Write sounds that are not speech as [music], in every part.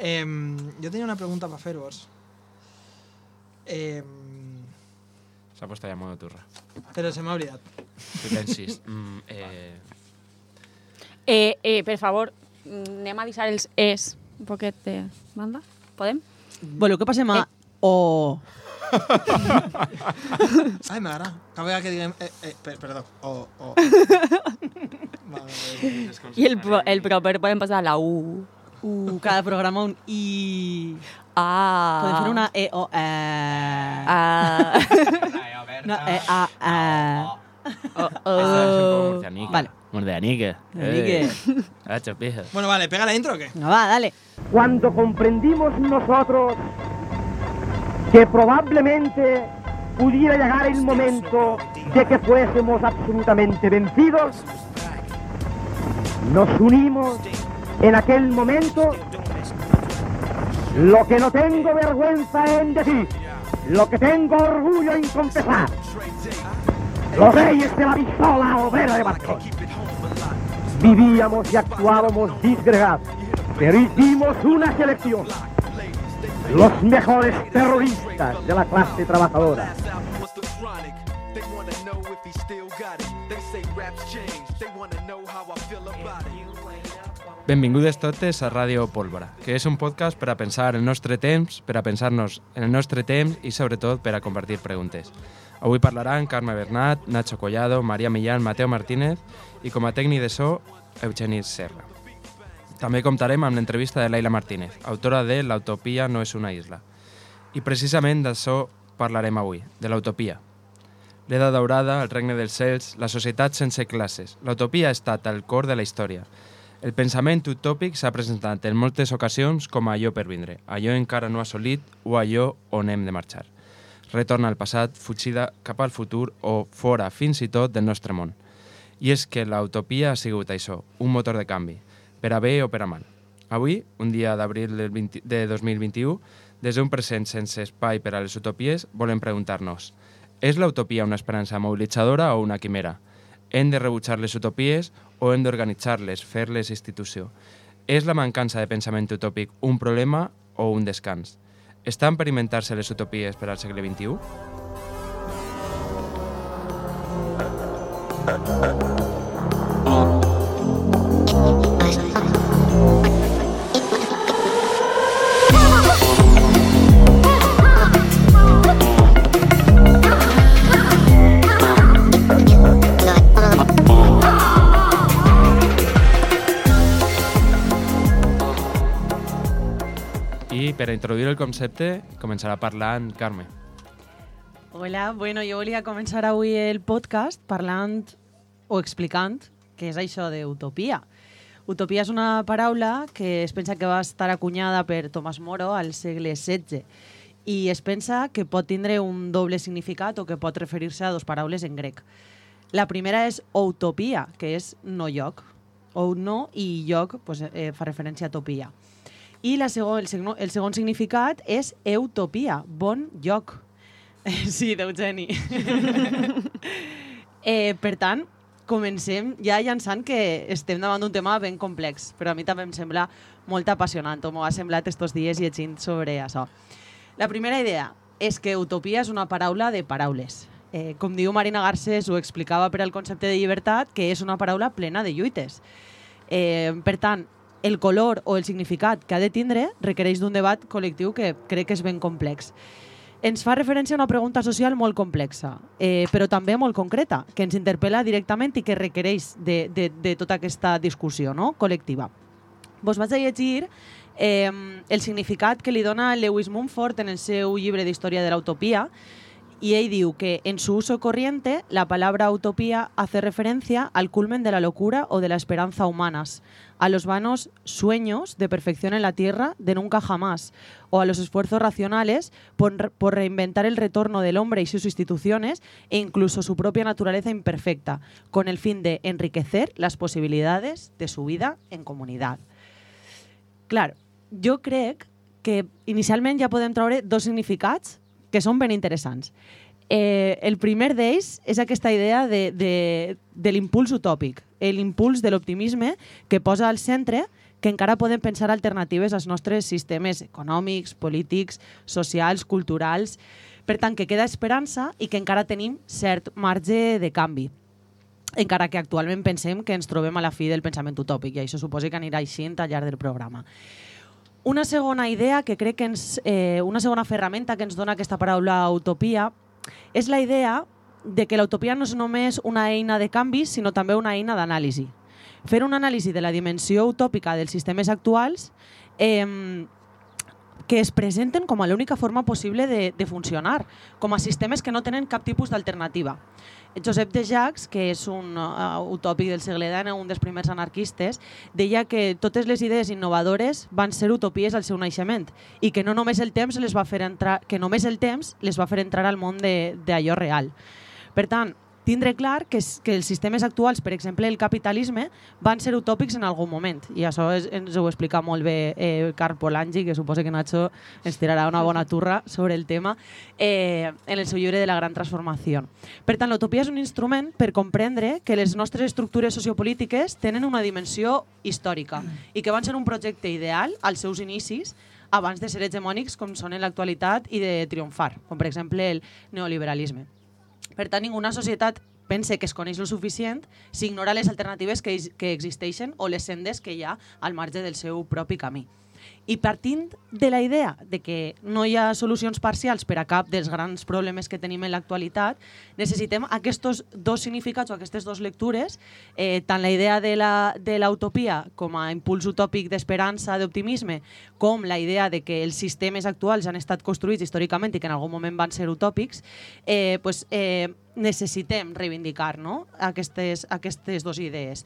Eh, jo tenia una pregunta per fer-vos. Eh, S'ha posat ja molt turra. però se m'ha oblidat. Silencis. Mm, eh, Eh, eh, per favor, anem a deixar els es un poquet de banda. Podem? Voleu que passem a... O... Ai, m'agrada. Cada vegada que diguem... Eh, eh, per, perdó. O... o. [laughs] I el, pro- el proper podem passar a la U. U, cada programa un I... Ah. Podem fer una E o E. Ah. Una E A E. oh, oh. murcianica. Vale. Murcianica. Pija. Bueno, vale, pega la intro o qué? No, va, dale. cuando comprendimos nosotros que probablemente pudiera llegar el momento de que fuésemos absolutamente vencidos, nos unimos en aquel momento, lo que no tengo vergüenza en decir, lo que tengo orgullo en confesar, los reyes de la pistola obrera de Barcos. Vivíamos y actuábamos disgregados, pero hicimos una selección. Los mejores terroristas de la clase trabajadora. Benvingudes totes a Ràdio Pólvora, que és un podcast per a pensar el nostre temps, per a pensar-nos en el nostre temps i sobretot per a compartir preguntes. Avui parlaran Carme Bernat, Nacho Collado, Maria Millán, Mateo Martínez i com a tècnic de so, Eugeni Serra. També comptarem amb l'entrevista de Leila Martínez, autora de L'Utopia no és una isla. I precisament d'això parlarem avui, de l'utopia. L'edat daurada, el regne dels cels, la societat sense classes. L'utopia ha estat al cor de la història. El pensament utòpic s'ha presentat en moltes ocasions com a allò per vindre, allò encara no assolit o allò on hem de marxar. Retorna al passat, fugida cap al futur o fora fins i tot del nostre món. I és que l'utopia ha sigut això, un motor de canvi, per a bé o per a mal. Avui, un dia d'abril del 20 de 2021, des d'un present sense espai per a les utopies, volem preguntar-nos és l'utopia una esperança mobilitzadora o una quimera? Hem de rebutjar les utopies o hem d'organitzar-les, fer-les institució? És la mancança de pensament utòpic un problema o un descans? Estan per inventar-se les utopies per al segle XXI? Per introduir el concepte començarà parlant Carme. Hola, bueno, jo volia començar avui el podcast parlant o explicant què és això d'utopia. Utopia és una paraula que es pensa que va estar acunyada per Tomàs Moro al segle XVI i es pensa que pot tindre un doble significat o que pot referir-se a dos paraules en grec. La primera és utopia, que és no lloc. Ou no i lloc pues, eh, fa referència a topia. I la segon, el, segon, el segon significat és utopia, bon lloc. [laughs] Sí, d'Eugeni. [laughs] eh, per tant, comencem ja llançant que estem davant d'un tema ben complex, però a mi també em sembla molt apassionant, o m'ho ha semblat estos dies llegint sobre això. La primera idea és que utopia és una paraula de paraules. Eh, com diu Marina Garcés, ho explicava per al concepte de llibertat, que és una paraula plena de lluites. Eh, per tant, el color o el significat que ha de tindre requereix d'un debat col·lectiu que crec que és ben complex. Ens fa referència a una pregunta social molt complexa, eh, però també molt concreta, que ens interpel·la directament i que requereix de, de, de tota aquesta discussió no? col·lectiva. Vos vaig a llegir eh, el significat que li dona Lewis Mumford en el seu llibre d'Història de l'Utopia, y él diu que en su uso corriente la palabra utopía hace referencia al culmen de la locura o de la esperanza humanas, a los vanos sueños de perfección en la tierra de nunca jamás, o a los esfuerzos racionales por, por reinventar el retorno del hombre y sus instituciones e incluso su propia naturaleza imperfecta, con el fin de enriquecer las posibilidades de su vida en comunidad. Clar, jo crec que inicialment ja podem treure dos significats que són ben interessants. Eh, el primer d'ells és aquesta idea de, de, de l'impuls utòpic, l'impuls de l'optimisme que posa al centre que encara podem pensar alternatives als nostres sistemes econòmics, polítics, socials, culturals. Per tant, que queda esperança i que encara tenim cert marge de canvi encara que actualment pensem que ens trobem a la fi del pensament utòpic i això suposa que anirà així al llarg del programa. Una segona idea que crec que ens, eh, una segona ferramenta que ens dona aquesta paraula utopia és la idea de que l'utopia no és només una eina de canvi, sinó també una eina d'anàlisi. Fer un anàlisi de la dimensió utòpica dels sistemes actuals eh, que es presenten com a l'única forma possible de, de funcionar, com a sistemes que no tenen cap tipus d'alternativa. Josep de Jacques, que és un uh, utòpic del segle XIX, un dels primers anarquistes, deia que totes les idees innovadores van ser utopies al seu naixement i que no només el temps les va fer entrar, que només el temps les va fer entrar al món d'allò real. Per tant, tindre clar que, que els sistemes actuals, per exemple el capitalisme, van ser utòpics en algun moment. I això és, ens ho explica molt bé eh, Carl Polanyi, que suposa que Nacho ens tirarà una bona turra sobre el tema, eh, en el seu llibre de la gran transformació. Per tant, l'utopia és un instrument per comprendre que les nostres estructures sociopolítiques tenen una dimensió històrica i que van ser un projecte ideal als seus inicis abans de ser hegemònics com són en l'actualitat i de triomfar, com per exemple el neoliberalisme. Per tant, ninguna societat pense que es coneix lo suficient si ignora les alternatives que, que existeixen o les sendes que hi ha al marge del seu propi camí. I partint de la idea de que no hi ha solucions parcials per a cap dels grans problemes que tenim en l'actualitat, necessitem aquests dos significats o aquestes dues lectures, eh, tant la idea de l'utopia com a impuls utòpic d'esperança, d'optimisme, com la idea de que els sistemes actuals han estat construïts històricament i que en algun moment van ser utòpics, eh, pues, eh, necessitem reivindicar no? aquestes, aquestes dues idees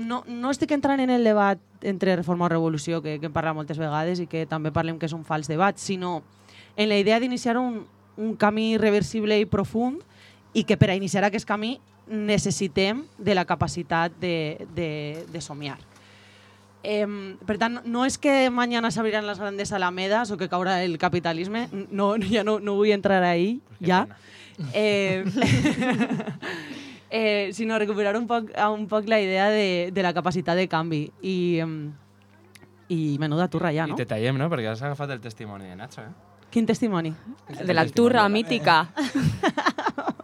no, no estic entrant en el debat entre reforma o revolució, que, que hem parlat moltes vegades i que també parlem que és un fals debat, sinó en la idea d'iniciar un, un camí reversible i profund i que per a iniciar aquest camí necessitem de la capacitat de, de, de somiar. Eh, per tant, no és que mañana s'abriran les grandes alamedas o que caurà el capitalisme, no, ja no, no vull entrar ahí, ja. Eh, [laughs] [laughs] eh, sinó recuperar un poc, un poc la idea de, de la capacitat de canvi. I, um, i menuda turra ja, no? I te tallem, no? Perquè has agafat el testimoni de Nacho, eh? Quin testimoni? De la turra mítica.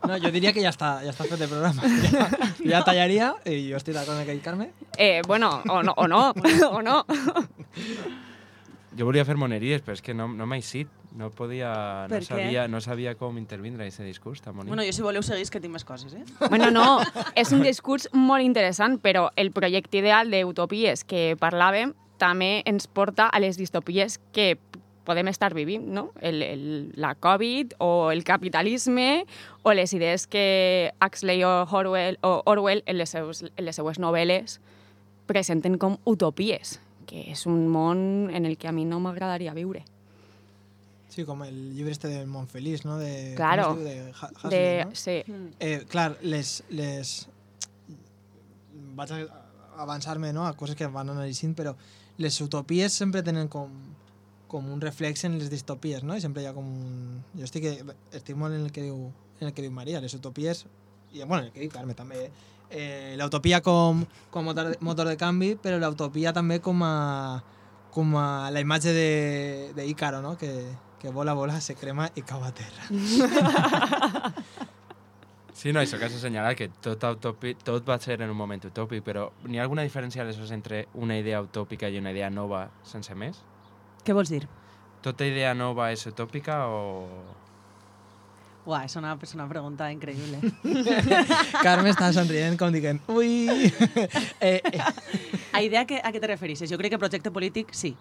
No, jo diria que ja està, ja està fet el programa. Ja, [laughs] ja tallaria i jo estic d'acord amb aquell Carme. Eh, bueno, o no, o no, o no. [laughs] Jo volia fer moneries, però és que no, no m'ha eixit. No podia... No què? sabia, no sabia com intervindre en aquest discurs tan bonic. Bueno, jo si voleu seguir és que tinc més coses, eh? [laughs] Bueno, no, és un discurs molt interessant, però el projecte ideal d'utopies que parlàvem també ens porta a les distopies que podem estar vivint, no? El, el, la Covid o el capitalisme o les idees que Huxley o Orwell, o Orwell en, les seus, en les seues novel·les presenten com utopies, que és un món en el que a mi no m'agradaria viure. Sí, com el llibre este del Mont Feliç, no? De, Claro. com es diu? De Ha- Huxley, De, no? sí. Eh, clar, les, les... Vaig a avançar-me no, a coses que van analitzant, però les utopies sempre tenen com, com un reflex en les distopies, no? I sempre hi ha com un... Jo estic, estic molt en el que diu, en el que diu Maria, les utopies, i bueno, en el que diu Carme també, eh, l'utopia com, com motor, de, motor de canvi, però l'utopia també com a, com a la imatge de, de Ícaro, no? Que, que vola, vola, se crema i cau a terra. [laughs] Sí, no, això que has assenyalat, que tot, utopi, tot va ser en un moment utòpic, però n'hi ha alguna diferència aleshores entre una idea utòpica i una idea nova sense més? Què vols dir? Tota idea nova és utòpica o... Uah, és una, és una pregunta increïble. [laughs] Carme està somrient com dient, ui... [laughs] eh, eh, a idea que, a què te refereixes? Jo crec que projecte polític, sí.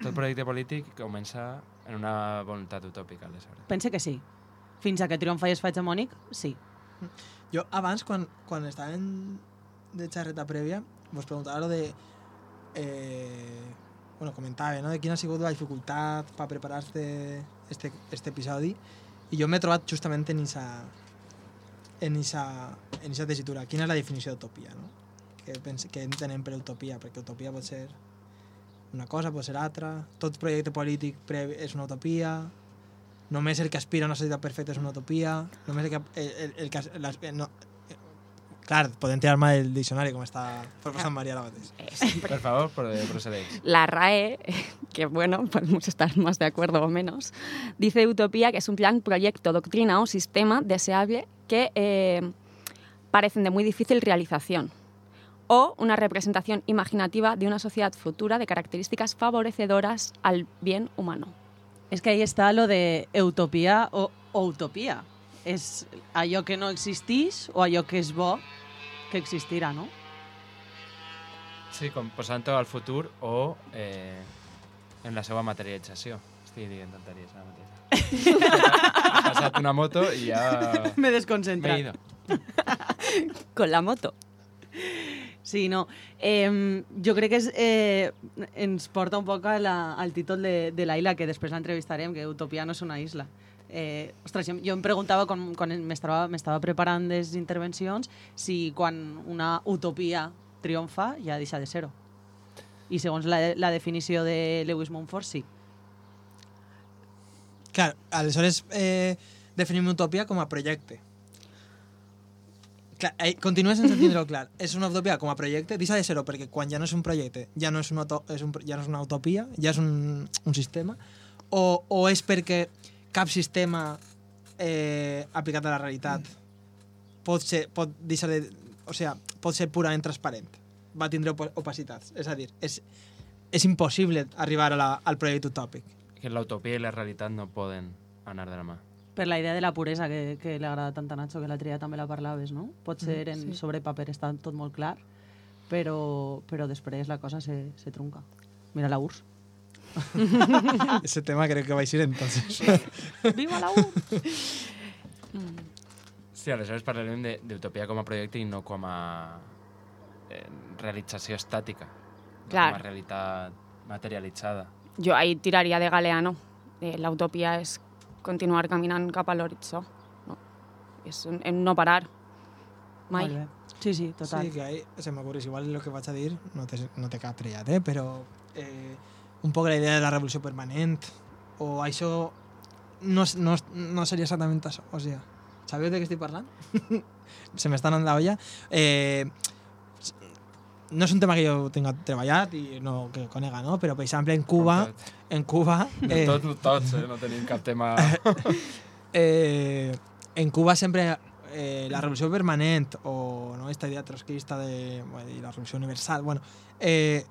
Tot projecte polític comença en una voluntat utòpica, aleshores. Pense que sí. Fins a que triomfa i es fa hegemònic, sí. jo abans, quan, quan estàvem de xerreta prèvia, vos preguntava lo de... Eh, bueno, comentava, no?, de quina ha sigut la dificultat per preparar este, este, este episodi, i jo m'he trobat justament en esa, en esa, en esa tessitura. Quina és la definició d'utopia, no? Què, pense, què entenem per utopia? Perquè utopia pot ser una cosa, pot ser altra, tot projecte polític previ és una utopia, només el que aspira a una societat perfecta és una utopia, només el que, el, el, el que, les, no, Clar, podem tirar-me el diccionari, com està proposant Maria ara mateix. Per favor, pro- procedéis. La RAE, [laughs] que bueno, podemos estar más de acuerdo o menos, dice utopía que es un plan, proyecto, doctrina o sistema deseable que eh, parecen de muy difícil realización o una representación imaginativa de una sociedad futura de características favorecedoras al bien humano. És que ahí està lo de utopia o, o utopia. És allò que no existeix o allò que és bo que existirà, no? Sí, com posant-ho al futur o eh, en la seva materialització. Estic dient tonteries ara mateix. Ha passat una moto i ja... Me M'he desconcentra. ido. Con la moto. Sí, no. Eh, jo crec que és, eh, ens porta un poc a la, al títol de, de la isla, que després l'entrevistarem, que Utopia no és una isla. Eh, ostres, jo, jo em preguntava, quan, quan m'estava preparant les intervencions, si quan una utopia triomfa ja deixa de ser-ho. I segons la, la definició de Lewis Mumford, sí. Clar, aleshores eh, definim utopia com a projecte. Clar, eh, continua sense tindre-ho clar. És una utopia com a projecte, deixa de ser-ho, perquè quan ja no és un projecte, ja no és una, és un, ja no és una utopia, ja és un, un sistema, o, o és perquè cap sistema eh, aplicat a la realitat pot, ser, pot deixar de... O sigui, pot ser purament transparent. Va tindre opa- opacitats. És a dir, és, és impossible arribar a la, al projecte utòpic. Que la utopia i la realitat no poden anar de la mà. Per la idea de la puresa que, que li agrada tant a Nacho, que l'altre dia també la parlaves, no? Pot ser en, sí. sobre paper està tot molt clar, però, però després la cosa se, se trunca. Mira la URSS. [laughs] Ese tema creo que va a ir entonces. [laughs] Viva la URSS! Sí, aleshores parlarem de- d'utopia com a projecte i no com a eh, realització estàtica. no Clar. Com a realitat materialitzada. Yo ahí tiraría de Galeano. Eh, la utopía es continuar caminant cap a l'horitzó. No. És un, en no parar. Mai. Molt bé. Sí, sí, total. Sí, que ahí se me ocurre, igual lo que vaig a dir no té, no té cap trellat, eh? però eh, un poc la idea de la revolució permanent o això no, no, no seria exactament això. O sigui, sabeu de què estic parlant? [laughs] se m'està anant la olla. Eh, no és un tema que jo tinga treballat i no, que conega, no? però per exemple en Cuba, en Cuba eh, Tots, tots, eh? no tenim cap tema... [laughs] eh, en Cuba sempre eh, la revolució permanent o no, esta idea trotskista de bueno, la revolució universal, bueno, eh,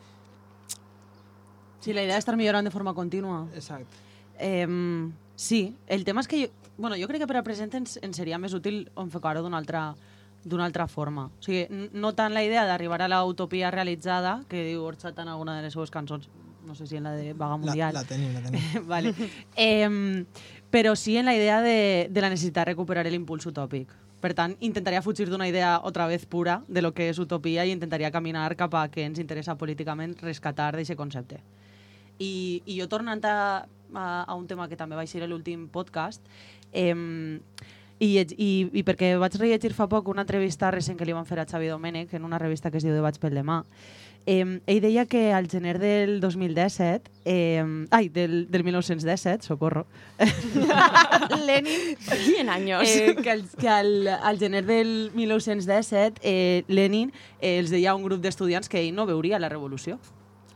Sí, la idea d'estar millorant de forma contínua. exacte. Eh, sí, el tema és que jo, bueno, jo crec que per a present ens, ens seria més útil enfocar-ho d'una altra, d'una altra forma. O sigui, no tant la idea d'arribar a la utopia realitzada, que diu Orchat en alguna de les seues cançons, no sé si en la de Vaga La, Mundial. la tenim, la tenim. [laughs] vale. eh, però sí en la idea de, de la necessitat de recuperar l'impuls utòpic. Per tant, intentaria fugir d'una idea otra vez pura de lo que és utopia i intentaria caminar cap a què ens interessa políticament rescatar d'aquest concepte. I, i jo tornant a, a, a un tema que també vaig ser a l'últim podcast, eh, i, i, i perquè vaig rellegir fa poc una entrevista recent que li van fer a Xavi Domènech en una revista que es diu Debats pel demà, eh, ell deia que al gener del 2017, eh, ai, del, del 1917, socorro, [laughs] Lenin 100 años. eh, que, al, que al, al gener del 1917 eh, Lenin eh, els deia a un grup d'estudiants que ell no veuria la revolució.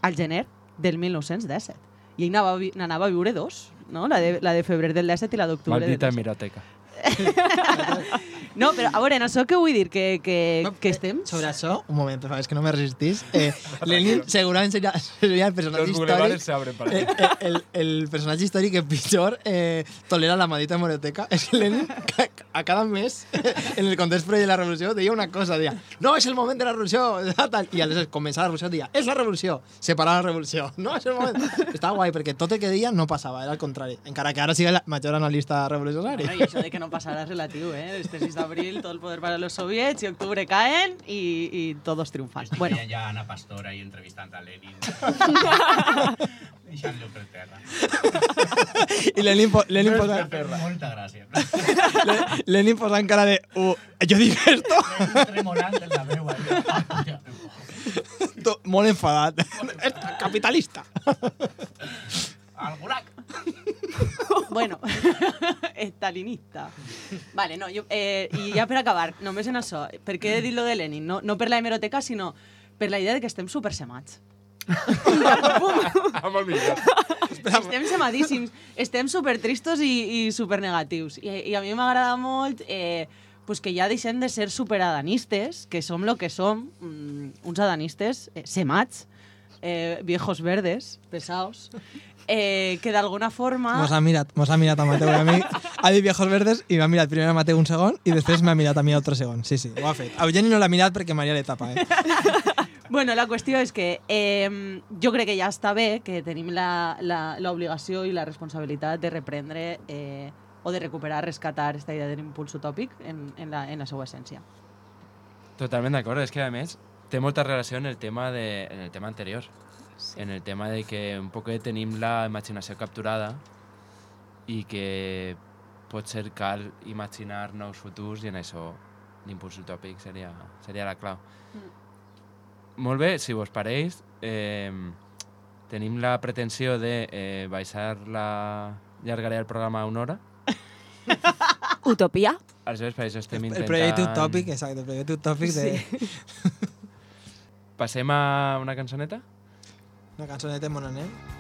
Al gener del 1917. I ell n'anava, a vi- n'anava a viure dos, no? la, de, la de febrer del 17 i la d'octubre del Maldita 17. hemeroteca. [laughs] No, però a veure, en això què vull dir? Que, que, No, que estem... Sobre això, un moment, per favor, és que no me resistís. Eh, Lenin segurament seria, seria el personatge històric se abren para eh, eh, el, el personatge històric que pitjor eh, tolera la maldita hemeroteca és que Lenin a cada mes en el context previ de la revolució deia una cosa, deia no, és el moment de la revolució tal, i aleshores començava la revolució deia és la revolució, separar la revolució [laughs] no, és el moment, estava guai perquè tot el que deia no passava, era al contrari encara que ara sigui el major analista revolucionari Bueno, y eso de que no pasará es relativo, ¿eh? Este 6 de abril, todo el poder para los soviets, y octubre caen y, y todos triunfan. Estic Bueno, ja Ana Pastora i entrevistant a Lenin. Deixant-lo per terra. i Lenin, Lenin, Per posa, terra. Molta gràcia. Le- Lenin posant cara de uh, jo dic esto Tremolant en la veu. molt enfadat capitalista Al gulag. [laughs] bueno. [laughs] Estalinista. Vale, no, jo, eh, i ja per acabar, només en això, per què he dit lo de Lenin? No, no per la hemeroteca, sinó per la idea de que estem supersemats. Ah, [laughs] molt millor. estem semadíssims, estem super tristos i, i super negatius. I, I a mi m'agrada molt eh, pues que ja deixem de ser super adanistes, que som lo que som, mm, uns adanistes eh, semats, eh, viejos verdes, pesados, eh, que d'alguna forma... Mos ha mirat, mos ha mirat a Mateu i a mi. Ha dit viejos verdes i m'ha mirat primer a Mateu un segon i després m'ha mirat a mi altre segon. Sí, sí, ho ha fet. A Eugeni no l'ha mirat perquè Maria le tapa, eh? [laughs] Bueno, la qüestió és que eh, jo crec que ja està bé que tenim l'obligació i la responsabilitat de reprendre eh, o de recuperar, rescatar aquesta idea de l'impuls utòpic en, en, la, en la seva essència. Totalment d'acord, és que a més té molta relació en el tema, de, en el tema anterior. Sí. En el tema de que un poc tenim la imaginació capturada i que pot ser cal imaginar nous futurs i en això l'impuls utòpic seria, seria la clau. Mm. Molt bé, si vos pareix, eh, tenim la pretensió de eh, baixar la llargaré el programa a una hora. [laughs] Utopia? Aleshores, per això estem El intentant... projecte utòpic, exacte, el projecte utòpic de... [laughs] Passem a una cançoneta? Una cançoneta monaner. My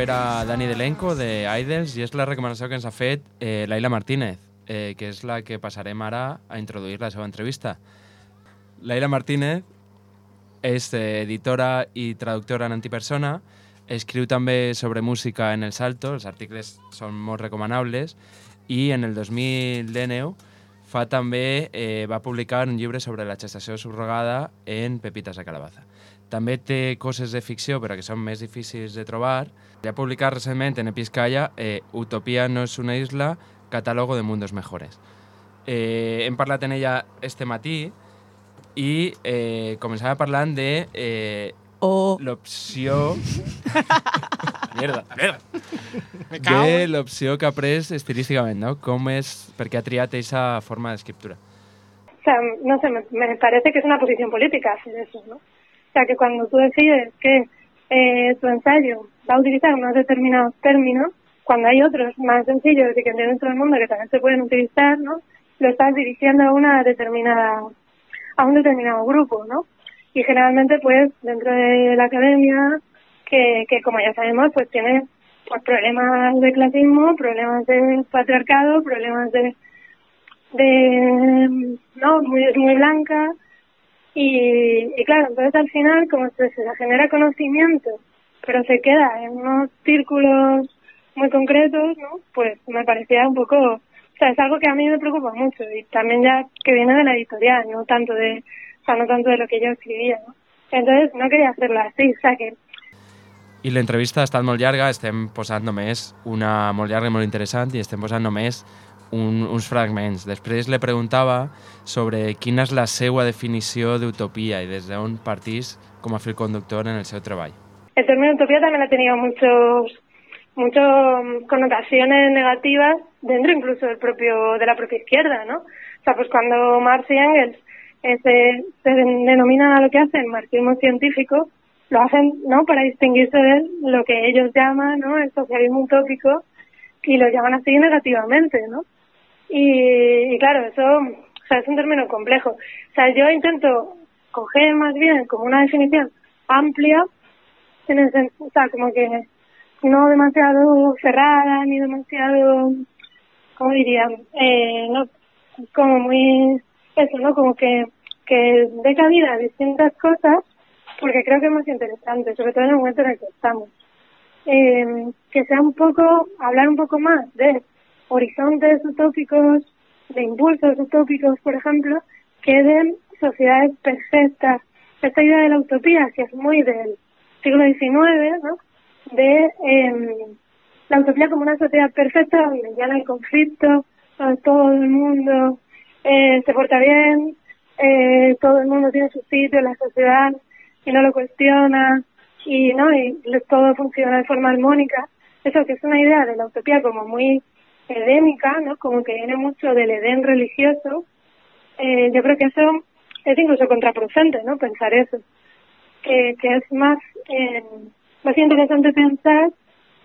era Dani Delenco de Idols i és la recomanació que ens ha fet eh, Laila Martínez, eh, que és la que passarem ara a introduir la seva entrevista. Laila Martínez és eh, editora i traductora en antipersona, escriu també sobre música en El Salto, els articles són molt recomanables, i en el 2019 fa també, eh, va publicar un llibre sobre la gestació subrogada en Pepitas de Calabaza. També té coses de ficció, però que són més difícils de trobar. Ja ha publicat recentment en Episcaya eh, Utopia no és una isla, catàlogo de mundos mejores. Eh, hem parlat en ella este matí i eh, començava parlant de eh, O... l'opció... [laughs] Mierda, mierda. De l'opció que ha pres estilísticament, no? Com és... Per què ha triat aquesta forma d'escriptura? O sea, no sé, me, me parece que es una posición política hacer eso, ¿no? O sea, que cuando tú decides que eh, tu ensayo va a utilizar unos determinados términos, cuando hay otros más sencillos y que entienden todo el mundo que también se pueden utilizar, ¿no? Lo estás dirigiendo a una determinada, a un determinado grupo, ¿no? Y generalmente, pues, dentro de la academia, que, que como ya sabemos, pues tiene pues, problemas de clasismo, problemas de patriarcado, problemas de, de no muy muy blanca y, y claro entonces al final como se, se genera conocimiento pero se queda en unos círculos muy concretos no pues me parecía un poco o sea es algo que a mí me preocupa mucho y también ya que viene de la editorial no tanto de o sea no tanto de lo que yo escribía no entonces no quería hacerlo así o sea que I l'entrevista ha estat molt llarga, estem una molt llarga i molt interessant i estem posant només un, fragments. Després le preguntava sobre quina és la seva definició d'utopia i des d'on partís com a fil conductor en el seu treball. El término utopía también ha tenido muchos muchas connotaciones negativas dentro incluso del propio, de la propia izquierda, ¿no? O sea, pues cuando Marx y Engels eh, se, se den- denominan a lo que hacen marxismo científico, lo hacen, ¿no? Para distinguirse de lo que ellos llaman, ¿no? El socialismo utópico y lo llaman así negativamente, ¿no? Y, y claro, eso o sea, es un término complejo. O sea, yo intento coger más bien como una definición amplia, en el o sea, como que no demasiado cerrada ni demasiado, ¿cómo diría? Eh, no, como muy, eso, ¿no? Como que, que dé cabida a distintas cosas, porque creo que es más interesante, sobre todo en el momento en el que estamos. Eh, que sea un poco, hablar un poco más de horizontes utópicos, de impulsos utópicos, por ejemplo, que de sociedades perfectas. Esta idea de la utopía, que es muy del siglo XIX, ¿no? De em, la utopía como una sociedad perfecta donde ya no hay conflicto, todo el mundo eh, se porta bien, eh, todo el mundo tiene su sitio en la sociedad y no lo cuestiona y no y todo funciona de forma armónica. Eso que es una idea de la utopía como muy edémica, ¿no? Como que viene mucho del Edén religioso. Eh, yo creo que eso es incluso contraproducente, ¿no? Pensar eso. Que, que es más, eh, más interesante pensar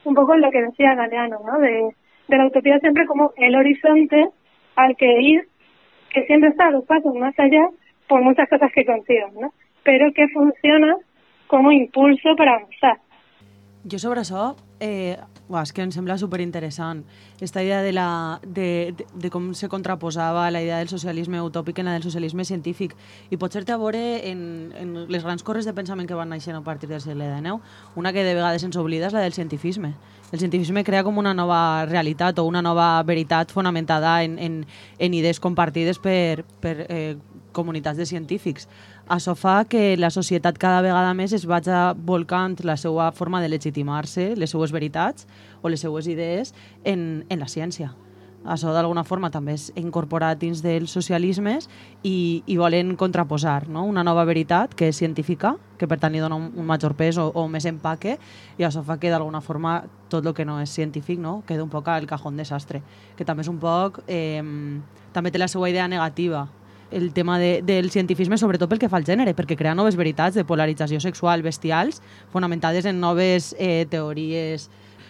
un poco en lo que decía Galeano, ¿no? De, de la utopía siempre como el horizonte al que ir, que siempre está a dos pasos más allá por muchas cosas que consigan, ¿no? Pero que funciona como impulso para avanzar. Jo sobre això, eh, uah, és que em sembla superinteressant. Esta idea de, la, de, de, de com se contraposava la idea del socialisme utòpic en la del socialisme científic. I potser té a veure en, en les grans corres de pensament que van néixer a partir del segle XIX. Una que de vegades ens oblida és la del cientifisme. El cientifisme crea com una nova realitat o una nova veritat fonamentada en, en, en idees compartides per, per eh, comunitats de científics. Això fa que la societat cada vegada més es vaja volcant la seva forma de legitimar-se, les seues veritats o les seues idees en, en la ciència. Això d'alguna forma també és incorporat dins dels socialismes i, i volen contraposar no? una nova veritat que és científica, que per tant li dona un, un major pes o, o més empaque i això fa que d'alguna forma tot el que no és científic no? queda un poc al cajón desastre, que també és un poc... Eh, també té la seva idea negativa el tema de, del cientifisme, sobretot pel que fa al gènere, perquè crea noves veritats de polarització sexual bestials fonamentades en noves eh, teories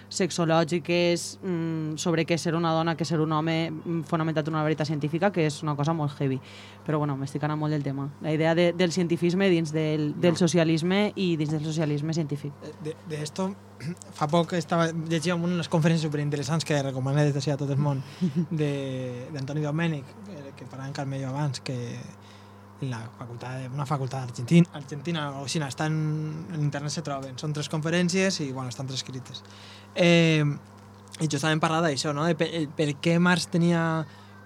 sexològiques mm, sobre què ser una dona, què ser un home, mm, fonamentat en una veritat científica, que és una cosa molt heavy. Però bueno, m'estic anant molt del tema. La idea de, del cientifisme dins del, del socialisme i dins del socialisme científic. De, de esto, [clears throat] fa poc estava llegia unes conferències superinteressants que recomano des d'ací a tot el món [laughs] de- d'Antoni Domènech, que, que parlàvem Carmello abans, que en la facultat, de- una facultat argentina, argentina o sigui, estan, en internet se troben. Són tres conferències i bueno, estan transcrites. Eh, I justament parlava d'això, no? de per, per què Marx tenia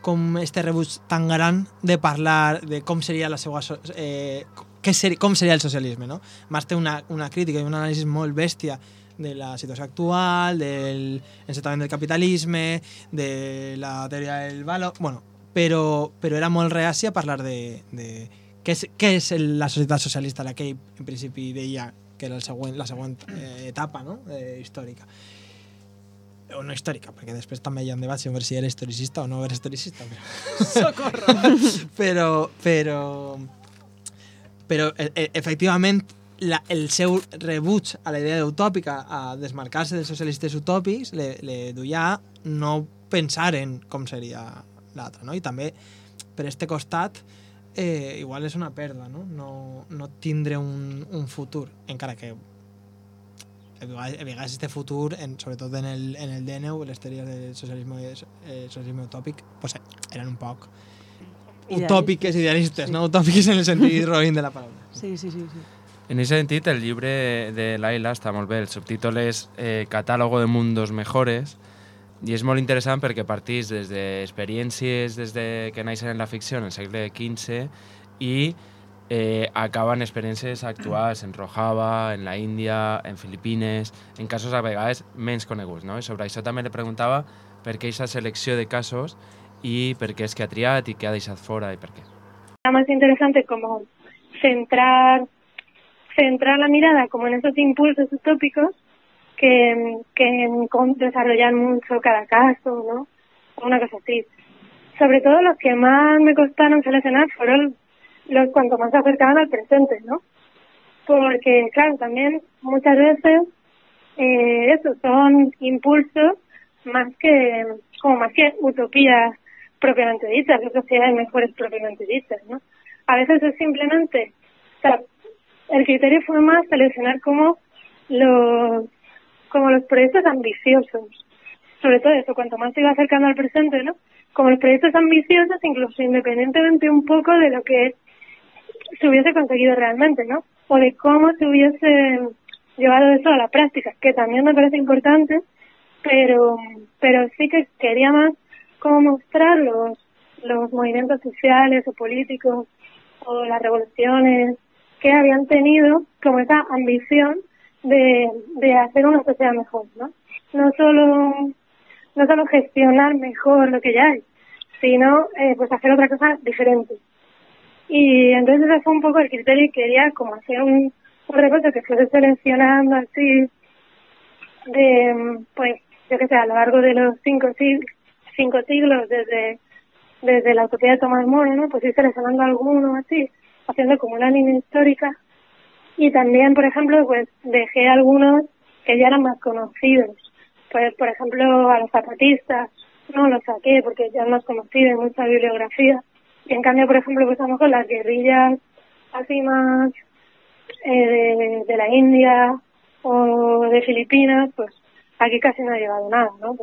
com este rebuig tan gran de parlar de com seria la seva... Eh, què ser, com seria el socialisme, no? Marx té una, una crítica i un anàlisi molt bèstia de la situació actual, del encetament del capitalisme, de la teoria del valor... Bueno, però, però era molt reaci a parlar de, de què, és, què és la societat socialista, la que en principi deia que era el següent, la següent eh, etapa no? eh, històrica o no històrica, perquè després també hi ha debat sobre si era historicista o no era historicista. Però... [laughs] Socorro! però, però, però e e efectivament la, el seu rebuig a la idea utòpica, a desmarcar-se dels socialistes utòpics, le, le duia no pensar en com seria l'altre, no? I també per este costat eh, igual és una pèrdua, no? No, no tindre un, un futur, encara que a vegades, a vegades este futur, en, sobretot en el, en el DNU, les teories del socialisme, eh, socialisme utòpic, pues, eh, eren un poc utòpiques, idealistes, sí. no utòpiques en el sentit roïn de la paraula. Sí, sí, sí. sí. En aquest sentit, el llibre de Laila està molt bé. El subtítol és eh, Catálogo de mundos mejores i és molt interessant perquè partís des d'experiències des de que naixen en la ficció en el segle XV i eh, acaben experiències actuals en Rojava, en la Índia, en Filipines, en casos a vegades menys coneguts. No? I sobre això també le preguntava per què aquesta selecció de casos i per què és que ha triat i què ha deixat fora i per què. Era más interesante como centrar centrar la mirada como en esos impulsos utópicos que, que desarrollar mucho cada caso, ¿no? una cosa así. Sobre todo los que más me costaron seleccionar fueron los cuanto más se acercaban al presente, ¿no? Porque, claro, también muchas veces eh, eso son impulsos más que, como más que utopías propiamente dichas, o sociedades mejores propiamente dichas, ¿no? A veces es simplemente, el criterio fue más seleccionar como los, como los proyectos ambiciosos, sobre todo eso, cuanto más se iba acercando al presente, ¿no? Como los proyectos ambiciosos, incluso independientemente un poco de lo que se hubiese conseguido realmente, ¿no? O de cómo se hubiese llevado eso a la práctica, que también me parece importante, pero, pero sí que quería más como mostrar los, los movimientos sociales o políticos o las revoluciones que habían tenido como esa ambición de, de hacer una sociedad mejor, ¿no? No solo, no solo gestionar mejor lo que ya hay, sino eh, pues hacer otra cosa diferente. Y entonces ese fue un poco el criterio y quería como hacer un, un recorte que fuese seleccionando así de, pues, yo que sé, a lo largo de los cinco siglos, cinco siglos desde, desde la utopía de Tomás Moro, ¿no? Pues ir seleccionando algunos así, haciendo como una línea histórica. Y también, por ejemplo, pues dejé algunos que ya eran más conocidos. Pues, por ejemplo, a los zapatistas, no los saqué porque ya es más conocido en mucha bibliografía. Y en cambio, por ejemplo, pues lo mejor las guerrillas así más eh, de, de la India o de Filipinas, pues aquí casi no ha llegado nada, ¿no?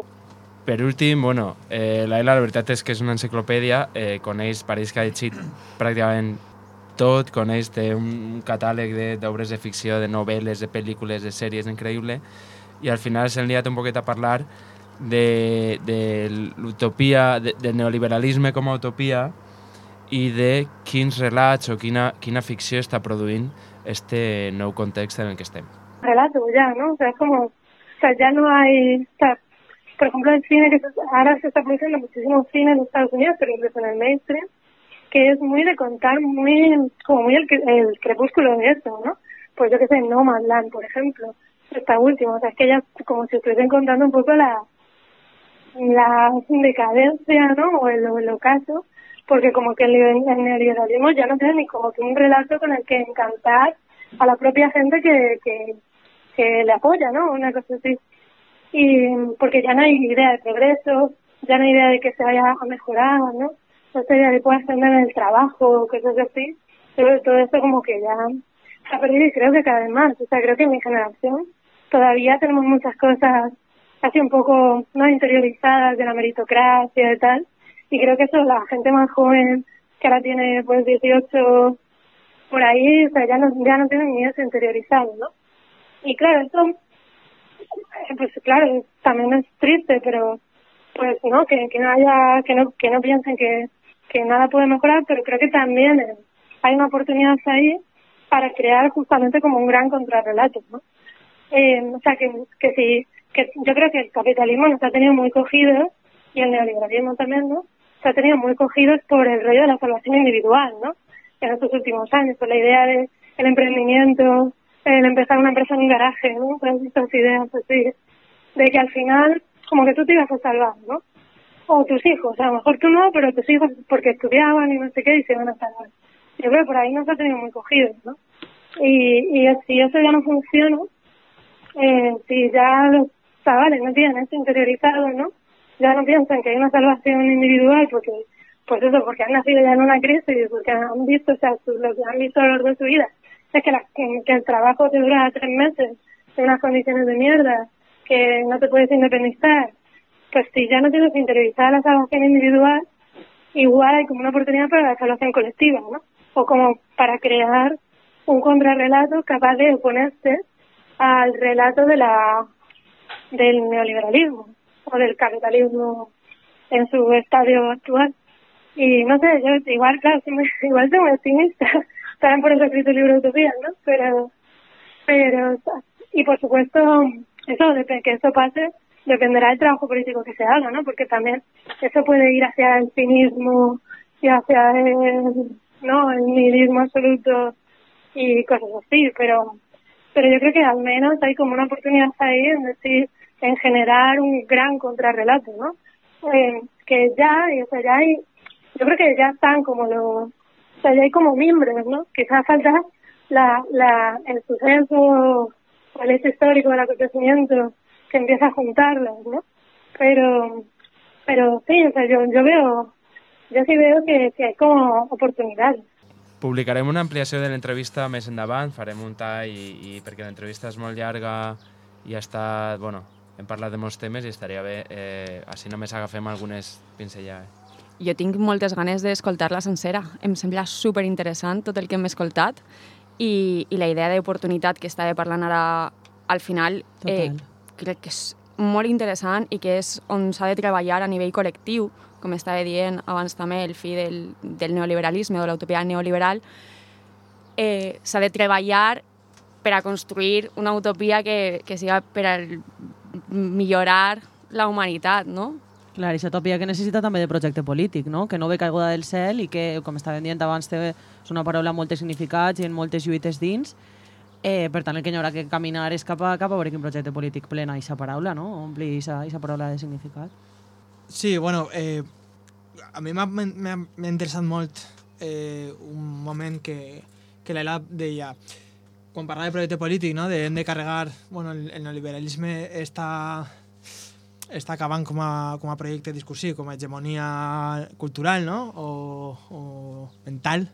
Per últim, bueno, eh, la Ela, la veritat és que és una enciclopèdia, eh, coneix, pareix que ha llegit pràcticament tot, coneix, té un catàleg d'obres de, de ficció, de novel·les, de pel·lícules, de sèries increïble, i al final s'han liat un poquet a parlar de, de l'utopia, de, del neoliberalisme com a utopia i de quins relats o quina, quina ficció està produint este nou context en el que estem. relato ya, ¿no? O sea, es como, o sea, ya no hay, o sea, por ejemplo, el cine que ahora se está produciendo muchísimo cine en Estados Unidos, pero incluso en el mainstream, que es muy de contar, muy, como muy el, el crepúsculo de eso, ¿no? Pues yo que sé, No Man's Land, por ejemplo, esta última, o sea, es que ya como si estuviesen contando un poco la, la decadencia, ¿no? O el, o el ocaso, porque como que el, el neoliberalismo ya no tiene ni como que un relato con el que encantar a la propia gente que, que, le apoya, ¿no? Una cosa así. Y porque ya no hay idea de progreso, ya no hay idea de que se vaya a mejorar, ¿no? No sé, idea de pueda ascender en el trabajo, cosas así. Pero todo eso como que ya se ha perdido y creo que cada vez más. O sea, creo que en mi generación todavía tenemos muchas cosas así un poco no interiorizadas de la meritocracia y tal. Y creo que eso la gente más joven que ahora tiene pues 18 por ahí, o sea, ya no, ya no tienen ni eso interiorizado, ¿no? Y claro, esto, eh, pues claro, también es triste, pero pues no, que, que no haya, que no, que no piensen que, que nada puede mejorar, pero creo que también eh, hay una oportunidad ahí para crear justamente como un gran contrarrelato, ¿no? Eh, o sea, que, que sí, que yo creo que el capitalismo nos ha tenido muy cogidos, y el neoliberalismo también, ¿no? Se ha tenido muy cogidos por el rollo de la salvación individual, ¿no? En estos últimos años, por la idea de el emprendimiento, el empezar una empresa en un garaje, ¿no? Todas estas ideas así, de que al final, como que tú te ibas a salvar, ¿no? O tus hijos, a lo mejor tú no, pero tus hijos porque estudiaban y no sé qué y se van a salvar. Yo creo que por ahí nos ha tenido muy cogidos, ¿no? Y, y si eso ya no funciona, eh, si ya los chavales no tienen eso interiorizado, ¿no? Ya no piensan que hay una salvación individual porque, pues eso, porque han nacido ya en una crisis, porque han visto, o sea, lo que han visto a lo largo de su vida, es que, la- que, que el trabajo te dura tres meses en unas condiciones de mierda, que no te puedes independizar, pues si ya no tienes interiorizada la salvación individual, igual hay como una oportunidad para la salvación colectiva, ¿no? O como para crear un contrarrelato capaz de oponerse al relato de la del neoliberalismo o del capitalismo en su estadio actual. Y no sé, yo igual, claro, sí me- [laughs] igual soy optimista, [laughs] también por eso he escrito el libro Utopía, ¿no? Pero, pero, y por supuesto, eso, que eso pase, dependerá del trabajo político que se haga, ¿no? Porque también eso puede ir hacia el cinismo y hacia el, ¿no? El nihilismo absoluto y cosas así, pero, pero yo creo que al menos hay como una oportunidad ahí en decir, en generar un gran contrarrelato, ¿no? Eh, que ya, o sea, ya hay, yo creo que ya están como los, o sea, ya hay como miembros, ¿no? Quizás falta la, la, el suceso el hecho histórico del acontecimiento que empieza a juntarlos, ¿no? Pero, pero sí, o sea, yo, yo veo, yo sí veo que, que hay como oportunidades. Publicarem una ampliació de l'entrevista més endavant, farem un tall i, i perquè l'entrevista és molt llarga i ha estat, bueno, hem parlat de molts temes i estaria bé, eh, així només agafem algunes pinzellades. Jo tinc moltes ganes d'escoltar-la sencera. Em sembla super interessant tot el que hem escoltat i, i la idea d'oportunitat que estava parlant ara al final eh, crec que és molt interessant i que és on s'ha de treballar a nivell col·lectiu, com estava dient abans també, el fi del, del neoliberalisme o de l'utopia neoliberal, eh, s'ha de treballar per a construir una utopia que, que siga per a millorar la humanitat, no? Clar, i utopia que necessita també de projecte polític, no? que no ve caiguda del cel i que, com estàvem dient abans, té, és una paraula amb moltes significats i en moltes lluites dins. Eh, per tant, el que hi haurà que caminar és cap a, cap a veure quin projecte polític plena aquesta paraula, no? ompli aquesta paraula de significat. Sí, bueno, eh, a mi m'ha interessat molt eh, un moment que, que l'Ela deia, quan parlava de projecte polític, no? de hem de carregar, bueno, el, el neoliberalisme està, està acabant com a, com a projecte discursiu, com a hegemonia cultural no? o, o mental,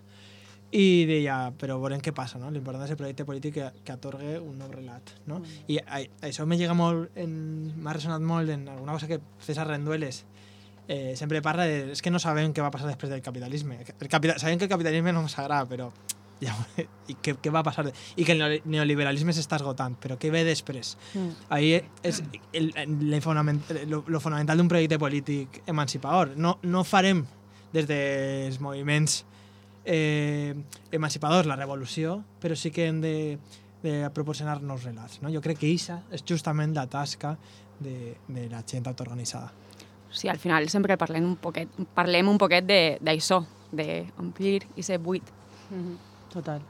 i deia, però veurem què passa, no? L'important és el projecte polític que, que atorgue un nou relat, no? I a, això me llega molt, en- m'ha resonat molt en alguna cosa que César Rendueles eh, sempre parla de, és que no sabem què va passar després del capitalisme. El capital, sabem que el capitalisme no ens agrada, però ja, i què, què va passar? I que el neoli- neoliberalisme s'està esgotant, però què ve després? Mm. Ahí és el, el, fonament, lo, lo fonamental d'un projecte polític emancipador. No, no farem des dels moviments eh, emancipadors la revolució, però sí que hem de, de proporcionar-nos relats. No? Jo crec que això és justament la tasca de, de la gent autoorganitzada. Sí, al final sempre parlem un poquet, parlem un poquet de- d'això, d'omplir i ser buit. Total.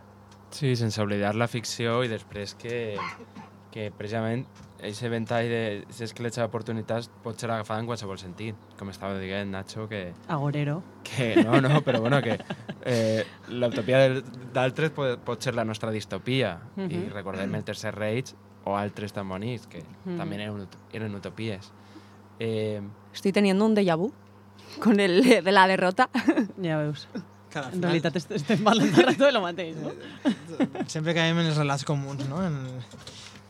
Sí, sense oblidar la ficció i després que, que precisament aquest ventall d'escletxa d'oportunitats pot ser agafada en qualsevol sentit. Com estava dient Nacho, que, Agorero. que no, no, però bueno, que eh, l'utopia del- d'altres pot, pot ser la nostra distopia. I Mhm. recordem el Tercer Reich o altres tan bonics, que Mhm. també eren, ut- eren utopies. Eh, Estoy teniendo un déjà vu con el de la derrota. Ja veus. Clar, al En final, realitat est- estem parlant de rato de lo mateix, no? sempre caiem en els relats comuns, no? En,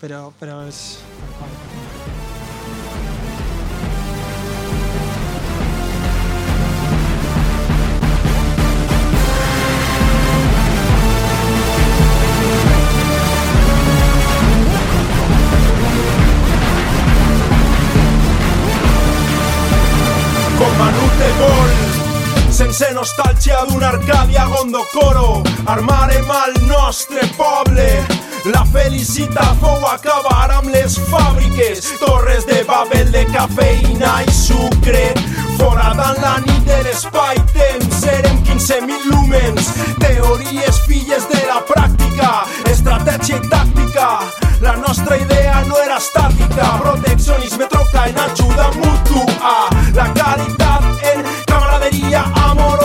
però, però és... com sense nostàlgia d'una Arcàdia Gondokoro armarem al nostre poble. La felicitat fou acabar amb les fàbriques. Torres de Babel de cafeïna i sucre. Foradant la nit de l'espai-temps serem 15.000 lúmens teories filles de la pràctica estratègia i tàctica. La nostra idea no era estàtica. Proteccionisme troca en ajuda mútua. La caritat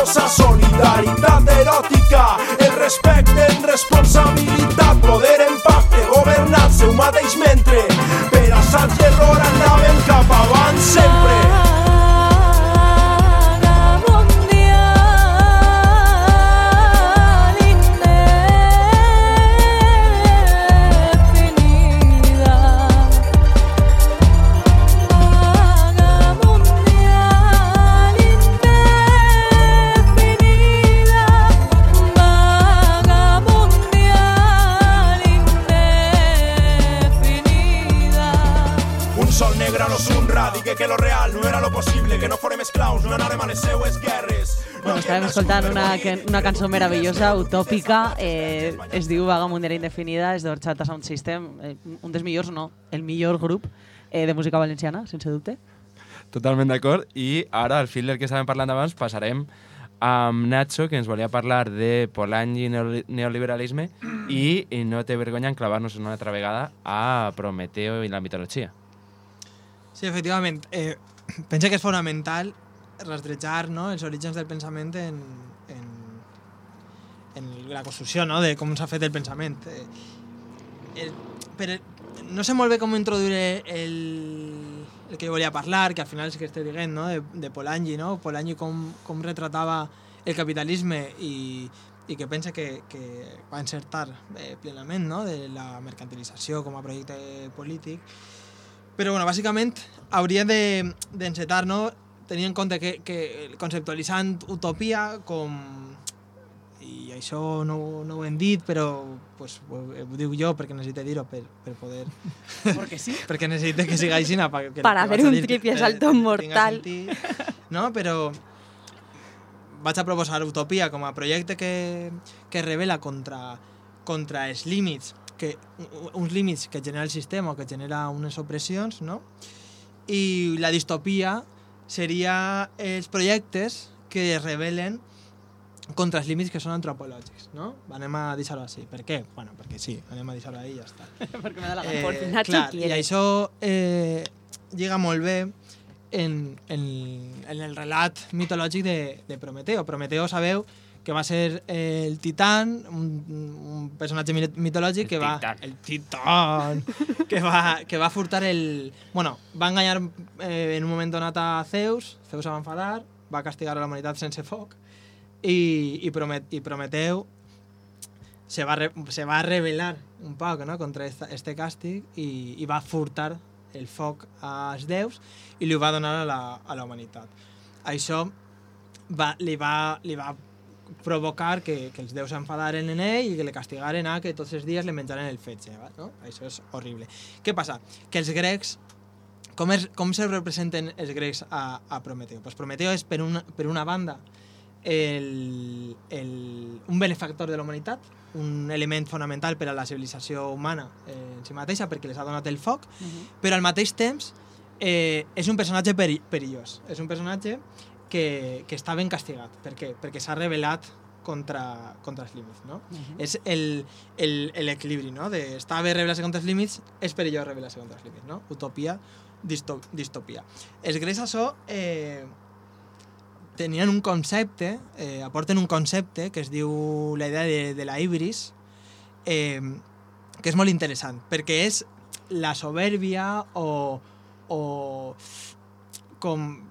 amorosa solidaritat eròtica el respecte en responsabilitat poder en pacte governant-se un mateix mentre per assaig i error anàvem cap avant sempre escoltant una, una cançó meravellosa, utòpica, eh, es diu Vaga Mundera Indefinida, és d'Orxata Sound System, eh, un dels millors, no, el millor grup eh, de música valenciana, sense dubte. Totalment d'acord. I ara, al fil del que estàvem parlant abans, passarem amb Nacho, que ens volia parlar de Polanyi i neoli- neoliberalisme i, i no té vergonya en clavar-nos una altra vegada a Prometeo i la mitologia. Sí, efectivament. Eh, penso que és fonamental rastrejar no, els orígens del pensament en, en, en la construcció no, de com s'ha fet el pensament. Eh, el, però no sé molt bé com introduir el, el que jo volia parlar, que al final és que estic dient, no? de, de Polanyi, no? Polanyi com, com retratava el capitalisme i, i que pensa que, que va encertar eh, plenament no? de la mercantilització com a projecte polític. Però, bueno, bàsicament hauria de- d'encetar, de, no? Tenint en compte que, que conceptualitzant utopia com i això no, no ho hem dit, però pues, ho, ho dic jo perquè necessito dir-ho per, per poder... Porque sí. [laughs] perquè necessito que siga així. Pa, que, Para hacer un que salto mortal. [laughs] no? Però vaig a proposar Utopia com a projecte que, que revela contra, contra els límits, que, uns límits que genera el sistema o que genera unes opressions, no? I la distopia seria els projectes que revelen contra els límits que són antropològics, no? Anem a deixar-ho així. Per què? Bueno, perquè sí, anem a deixar-ho ahí i ja està. Porque me da la. Eh, Por clar. I això eh, lliga molt bé en, en, en el relat mitològic de, de Prometeo. Prometeo sabeu que va ser eh, el titán, un, un personatge mi- mitològic El que va... titán. El titán! [laughs] que, va, que va furtar el... Bueno, va enganyar eh, en un moment donat a Zeus, Zeus va enfadar, va castigar a la humanitat sense foc, i, i, Promet, i Prometeu se va, re, se va revelar un poc no? contra esta, este càstig i, i va furtar el foc als déus i li ho va donar a la, a la humanitat. Això va, li, va, li va provocar que, que els déus s'enfadaren en ell i que le castigaren a que tots els dies li menjaren el fetge. va, No? Això és horrible. Què passa? Que els grecs com, es, com se representen els grecs a, a Prometeo? Pues Prometeo és, per una, per una banda, el, el, un benefactor de la humanitat, un element fonamental per a la civilització humana eh, en si mateixa, perquè les ha donat el foc, però al mateix temps eh, és un personatge peri perillós. És un personatge que, que està ben castigat. Per què? Perquè s'ha contra, contra els límits, no? És el- el- l'equilibri, no? De està bé revelar-se contra els límits, és perillós revelar-se contra els límits, no? Utopia, disto distopia. Els grecs això eh, tenien un concepte, eh, aporten un concepte que es diu la idea de, de la ibris, eh, que és molt interessant, perquè és la soberbia o, o com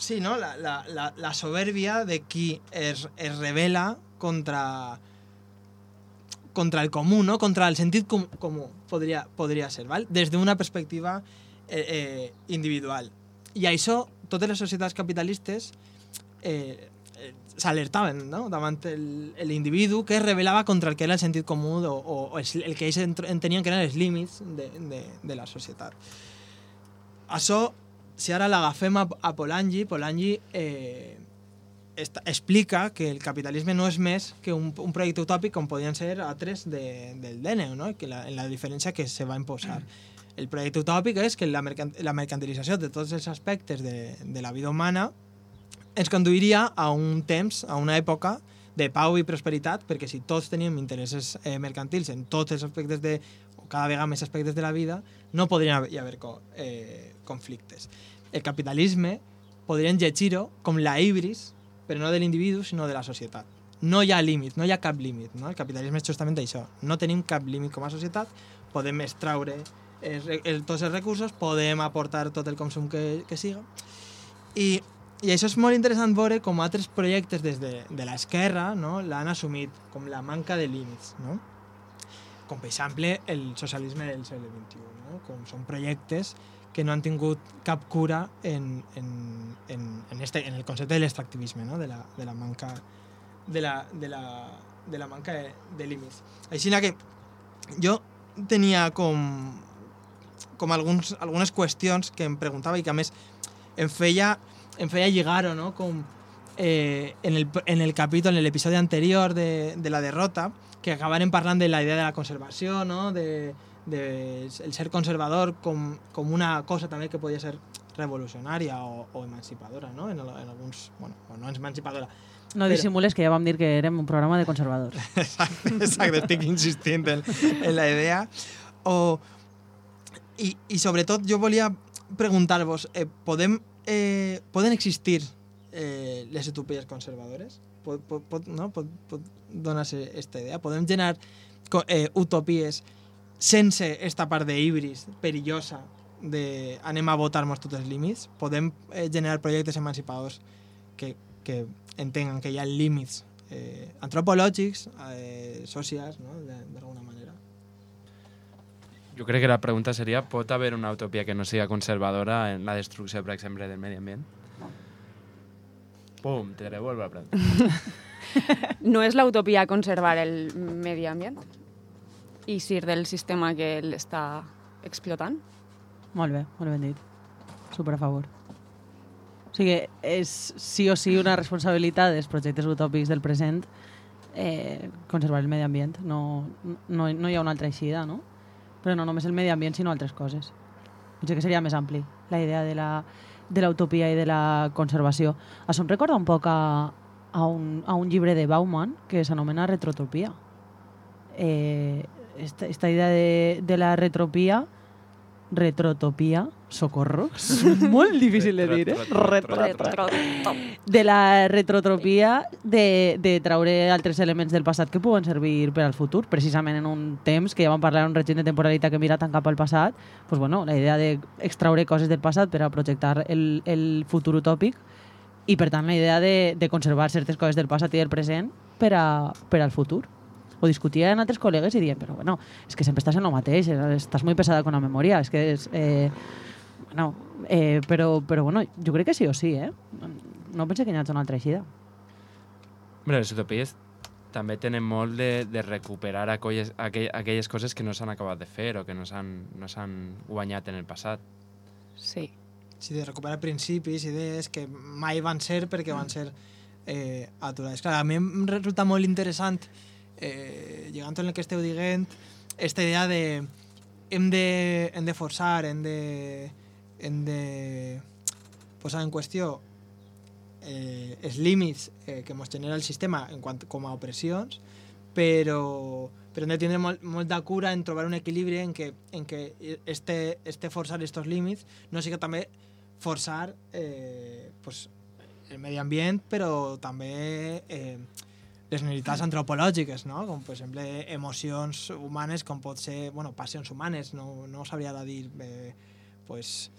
sí, no? la, la, la, la soberbia de qui es, es revela contra contra el comú, no? contra el sentit com, comú, podria, podria ser, val? des d'una perspectiva eh, eh, individual. I això, totes les societats capitalistes eh, eh, s'alertaven no? davant l'individu que es revelava contra el que era el sentit comú o, o, o el que ells ent- entenien que eren els límits de, de, de la societat. Això, si ara l'agafem a, a Polanyi, Polanyi eh, esta, explica que el capitalisme no és més que un, un projecte utòpic com podien ser altres de, del DNU, no? que la, la diferència que se va imposar. El projecte utòpic és que la, mercan la mercantilització de tots els aspectes de, de la vida humana ens conduiria a un temps, a una època de pau i prosperitat, perquè si tots teníem interessos eh, mercantils en tots els aspectes de, o cada vegada més aspectes de la vida, no podrien haver, hi haver eh, conflictes. El capitalisme podrien llegir-ho com la ibris, però no de l'individu, sinó de la societat. No hi ha límit, no hi ha cap límit. No? El capitalisme és justament això. No tenim cap límit com a societat, podem extraure els, re- el, tots els recursos, podem aportar tot el consum que, que siga. I, I això és molt interessant veure com altres projectes des de, de l'esquerra no? l'han assumit com la manca de límits. No? Com per exemple el socialisme del segle XXI, no? com són projectes que no han tingut cap cura en, en, en, en, este, en el concepte de l'extractivisme, no? de, la, de la manca de la, de la, de la manca de, de límits. Així que jo tenia com, com alguns, algunes qüestions que em preguntava i que a més em feia, em feia lligar-ho, no? Com eh, en, el, en el capítol, en l'episodi anterior de, de la derrota, que acabaren parlant de la idea de la conservació, no? de, de el ser conservador com, com una cosa també que podia ser revolucionària o, o emancipadora, no? En, en alguns, bueno, o no emancipadora, No Però- dissimules que ja vam dir que érem un programa de conservadors. [laughs] Exacte, exacte, estic insistint en, en la idea. O, i, I sobretot jo volia preguntar-vos, eh, podem, eh, poden existir eh, les utopies conservadores? Pot, pot, pot, no? pot, pot donar-se aquesta idea? Podem generar eh, utopies sense esta part d'híbris perillosa de anem a votar-nos tots els límits? Podem eh, generar projectes emancipadors que, que entenguen que hi ha límits eh, antropològics, eh, socials, no? de- d'alguna manera. Jo crec que la pregunta seria, pot haver una utopia que no sigui conservadora en la destrucció, per exemple, del medi ambient? Pum, te devuelvo la pregunta. [laughs] No és la utopia conservar el medi ambient i sir del sistema que l'està explotant? Molt bé, molt ben dit. Super a favor. O sigui, és sí o sí una responsabilitat dels projectes utòpics del present eh, conservar el medi ambient. No, no, no hi ha una altra eixida, no? Però no només el medi ambient, sinó altres coses. Potser que seria més ampli, la idea de la de l'utopia i de la conservació. Això em recorda un poc a, a, un, a un llibre de Bauman que s'anomena Retrotopia. Eh, esta, esta idea de, de la retropia retrotopia, socorro, [laughs] molt difícil de dir, eh? Retro- Retro- Retro- de la retrotropia de, de traure altres elements del passat que puguen servir per al futur, precisament en un temps que ja vam parlar en un règim de temporalitat que mira tant cap al passat, pues bueno, la idea d'extraure coses del passat per a projectar el, el futur utòpic i per tant la idea de, de conservar certes coses del passat i del present per, a, per al futur. Ho discutia amb altres col·legues i dient, però bueno, és que sempre estàs en el mateix, estàs molt pesada con la memòria, és que és... Eh, bueno, eh, però, però bueno, jo crec que sí o sí, eh? No pense que hi hagi una altra eixida. Hombre, les utopies també tenen molt de, de recuperar aquelles, aquell, aquelles coses que no s'han acabat de fer o que no s'han no s'han guanyat en el passat. Sí. Sí, de recuperar principis, idees que mai van ser perquè van ser eh, aturades. Clar, a mi em resulta molt interessant, eh, llegant en el que esteu dient, esta idea de hem de, hem de forçar, hem de, hem de posar en qüestió eh, els límits eh, que ens genera el sistema en quant, com a opressions, però, però hem de tindre molt, molta cura en trobar un equilibri en què, en què este, este forçar estos límits no sigui també forçar eh, pues, el medi ambient, però també eh, les necessitats antropològiques, no? com per exemple emocions humanes, com pot ser, bueno, passions humanes, no, no sabria de dir, eh, pues,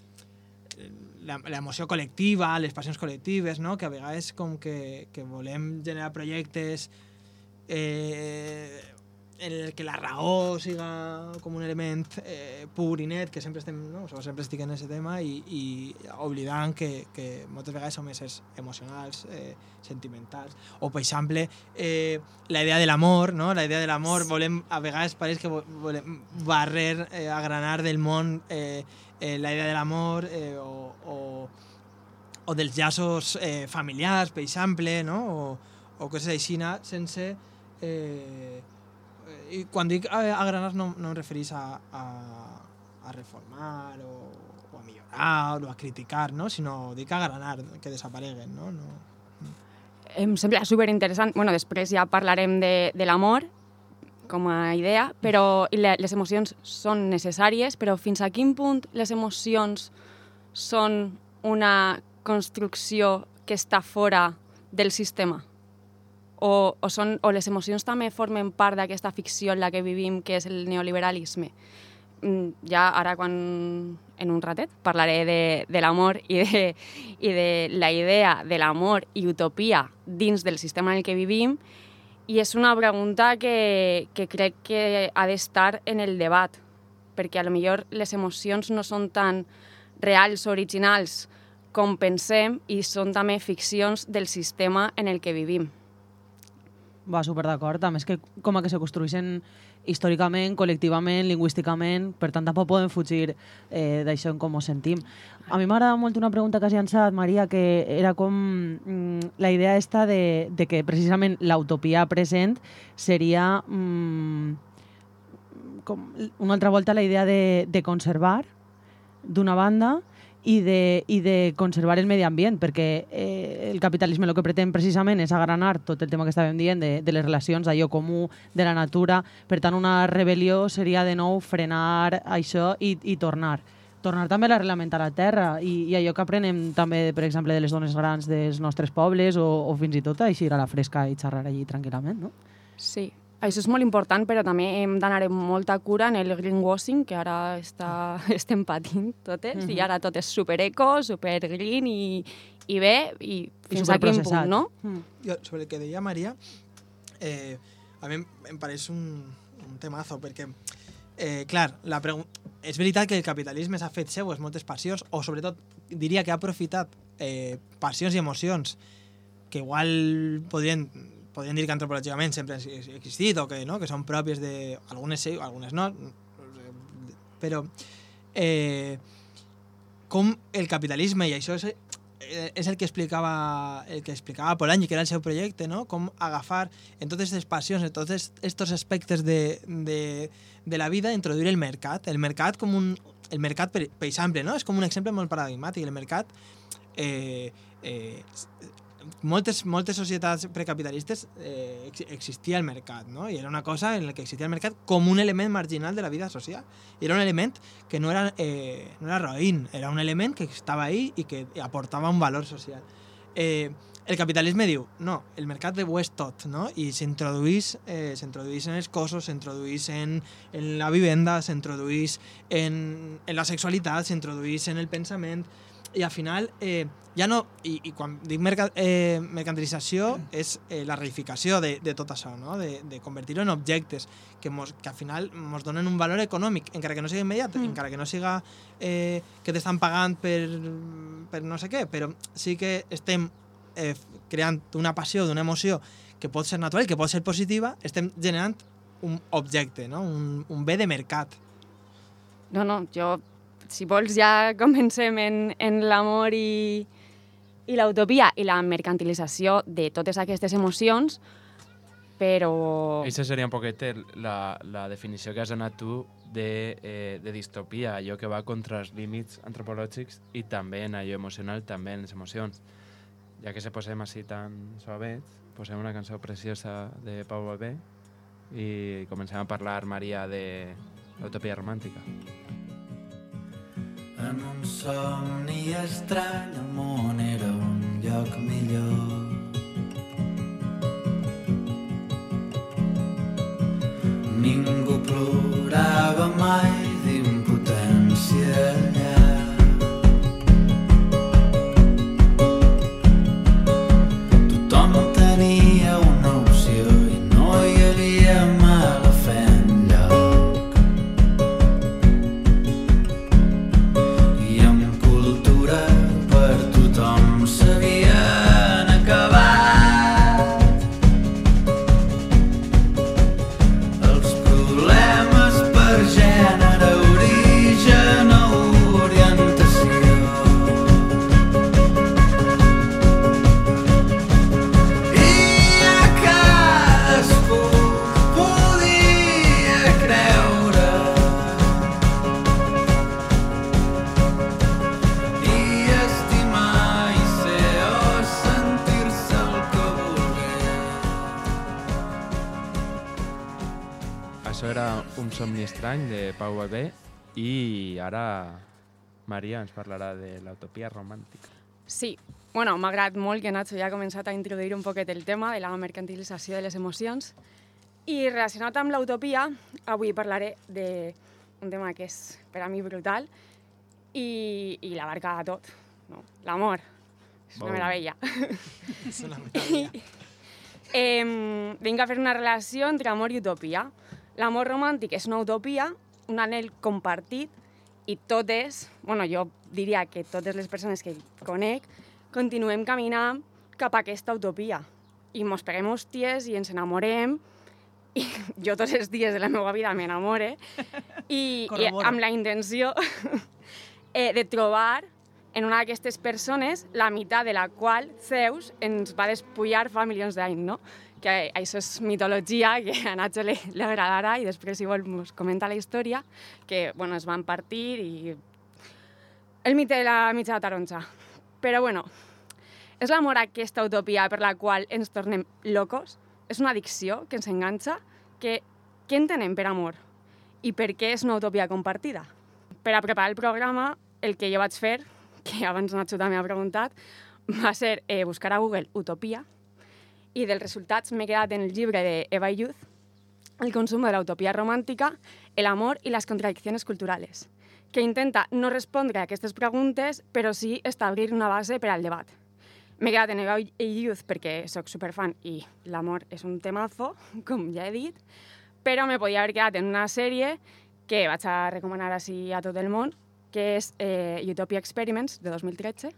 l'emoció col·lectiva, les passions col·lectives, no? que a vegades com que, que volem generar projectes eh, en el que la raó siga com un element eh, pur i net, que sempre estem, no? o sigui, sempre estic en aquest tema i, i oblidant que, que moltes vegades som éssers emocionals, eh, sentimentals, o per exemple eh, la idea de l'amor, no? la idea de l'amor, volem, a vegades pareix que vo- volem barrer, eh, agranar del món eh, eh, la idea de l'amor eh, o, o, o dels llaços eh, familiars, per exemple, no? o, o coses així, sense... Eh, i quan dic eh, agranar no, no em referís a, a, a reformar o, o a millorar o a criticar, no? sinó dic agranar, que desapareguen. No? No, Em sembla superinteressant. Bueno, després ja parlarem de, de l'amor com a idea, però les emocions són necessàries, però fins a quin punt les emocions són una construcció que està fora del sistema? O, o, són, o les emocions també formen part d'aquesta ficció en la que vivim, que és el neoliberalisme? Mm, ja ara quan en un ratet parlaré de, de l'amor i, de, i de la idea de l'amor i utopia dins del sistema en el que vivim i és una pregunta que, que crec que ha d'estar en el debat perquè a lo millor les emocions no són tan reals o originals com pensem i són també ficcions del sistema en el que vivim. Va, super d'acord. A més que com a que se construeixen històricament, col·lectivament, lingüísticament, per tant tampoc podem fugir eh, d'això en com ho sentim. A mi m'agrada molt una pregunta que has llançat, Maria, que era com mm, la idea esta de, de que precisament l'utopia present seria mm, com una altra volta la idea de, de conservar d'una banda i de, i de conservar el medi ambient, perquè eh, el capitalisme el que pretén precisament és agranar tot el tema que estàvem dient de, de les relacions, d'allò comú, de la natura. Per tant, una rebel·lió seria de nou frenar això i, i tornar tornar també a l'arrelament a la terra i, i allò que aprenem també, per exemple, de les dones grans dels nostres pobles o, o fins i tot així a la fresca i xerrar allí tranquil·lament, no? Sí, això és molt important, però també hem d'anar amb molta cura en el greenwashing, que ara està, [laughs] estem patint totes, mm -hmm. i ara tot és supereco, supergreen i, i bé, i fins a quin punt, no? Mm. Jo, sobre el que deia Maria, eh, a mi em, em pareix un, un temazo, perquè, eh, clar, la és veritat que el capitalisme s'ha fet seues moltes passions, o sobretot diria que ha aprofitat eh, passions i emocions que igual podrien, podrien dir que antropològicament sempre han existit o que, no? que són pròpies de... Algunes sí, algunes no, però eh, el capitalisme, i això és, eh, el que explicava el que explicava Polanyi, que era el seu projecte, no? com agafar en totes aquestes passions, en de, de, la vida, introduir el mercat. El mercat com un... El mercat, per, no? és com un exemple molt paradigmàtic. El mercat... Eh, eh, moltes, moltes societats precapitalistes eh, ex- existia el mercat, no? I era una cosa en la que existia el mercat com un element marginal de la vida social. I era un element que no era, eh, no era roïn, era un element que estava ahí i que aportava un valor social. Eh, el capitalisme diu, no, el mercat ho és tot, no? I s'introduís eh, s'introduís en els cossos, s'introduís en, en la vivenda, s'introduís en, en la sexualitat, s'introduís en el pensament, i al final eh, ja no, i, i quan dic merca, eh, mercantilització és eh, la reificació de, de tot això, no? de, de convertir-ho en objectes que, mos, que al final ens donen un valor econòmic, encara que no sigui immediat, mm. encara que no siga eh, que t'estan pagant per, per no sé què, però sí que estem eh, creant una passió, d'una emoció que pot ser natural, que pot ser positiva, estem generant un objecte, no? un, un bé de mercat. No, no, jo, si vols, ja [laughs] comencem en, en l'amor i, i l'utopia i la mercantilització de totes aquestes emocions, però... Això seria un poquet la, la definició que has donat tu de, eh, de distopia, allò que va contra els límits antropològics i també en allò emocional, també en les emocions. Ja que se posem així tan suavets, posem una cançó preciosa de Pau Babé i comencem a parlar, Maria, de l'utopia romàntica. En un somni estrany el món era un lloc millor. Ningú plorava mai d'impotència somni estrany de Pau Babé i ara Maria ens parlarà de l'utopia romàntica. Sí, bueno, m'ha agradat molt que Nacho ja ha començat a introduir un poquet el tema de la mercantilització de les emocions. I relacionat amb l'utopia, avui parlaré d'un tema que és per a mi brutal i, i l'abarca a tot, no? l'amor. És una meravella. [laughs] És una [laughs] meravella. Eh, vinc a fer una relació entre amor i utopia. L'amor romàntic és una utopia, un anel compartit, i totes, bueno, jo diria que totes les persones que conec, continuem caminant cap a aquesta utopia. I mos peguem hòsties i ens enamorem, i [laughs] jo tots els dies de la meva vida m'enamore, i, i amb la intenció [laughs] eh, de trobar en una d'aquestes persones la meitat de la qual Zeus ens va despullar fa milions d'anys, no? Que això és mitologia, [laughs] que a Nacho li, li agradarà i després, si vol, ens comenta la història, que, bueno, es van partir i... El mite de la mitja taronja. Però, bueno, és l'amor aquesta utopia per la qual ens tornem locos? És una addicció que ens enganxa? Que, què entenem per amor? I per què és una utopia compartida? per a preparar el programa, el que jo vaig fer, que abans Nacho també ha preguntat, va ser eh, buscar a Google Utopia i dels resultats m'he quedat en el llibre de Eva Youth, El consumo de la utopía romántica, el amor y las contradicciones culturales, que intenta no respondre a aquestes preguntes, però sí establir una base per al debat. M'he quedat en Eva Youth perquè sóc superfan i l'amor és un temazo, [laughs] com ja he dit, però me podia haver quedat en una sèrie que vaig a recomanar així a tot el món, que és eh, Utopia Experiments, de 2013,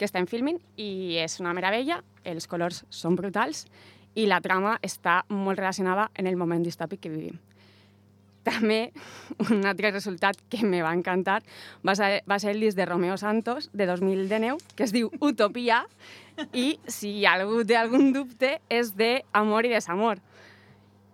que està en filming i és una meravella, els colors són brutals i la trama està molt relacionada en el moment distòpic que vivim. També [laughs] un altre resultat que me va encantar va ser, va ser el disc de Romeo Santos de 2019 que es diu Utopia i si algú té algun dubte és de amor i desamor.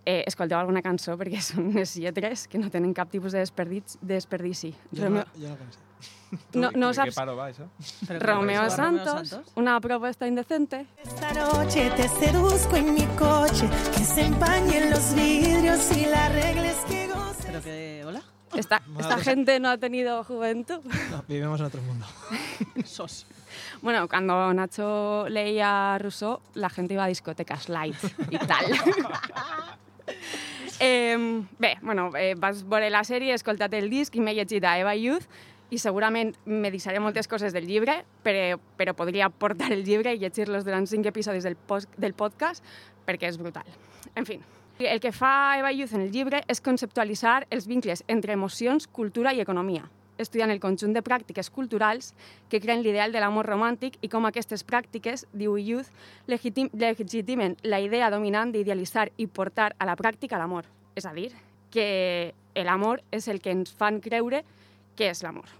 Eh, escolteu alguna cançó perquè són unes lletres que no tenen cap tipus de desperdici. desperdici. Jo no, jo no coneixo. [laughs] no, no ¿De qué palo va eso? Romeo Santos, una propuesta indecente. Esta noche te seduzco en mi coche, que se empañen los vidrios y la regles que goce. Pero que, hola. Esta, esta gente no ha tenido juventud. [laughs] No, vivimos en otro mundo. [laughs] Sos. Bueno, cuando Nacho leía Rousseau, la gente iba a discotecas light y tal. eh, bé, bueno, eh, vas veure la sèrie, escoltat el disc i m'he llegit a Eva Youth i segurament me deixaré moltes coses del llibre, però, però podria portar el llibre i llegir-los durant cinc episodis del, post, del podcast perquè és brutal. En fi, el que fa Eva Youth en el llibre és conceptualitzar els vincles entre emocions, cultura i economia, estudiant el conjunt de pràctiques culturals que creen l'ideal de l'amor romàntic i com aquestes pràctiques, diu Youth, legitim legitimen la idea dominant d'idealitzar i portar a la pràctica l'amor. És a dir, que l'amor és el que ens fan creure què és l'amor.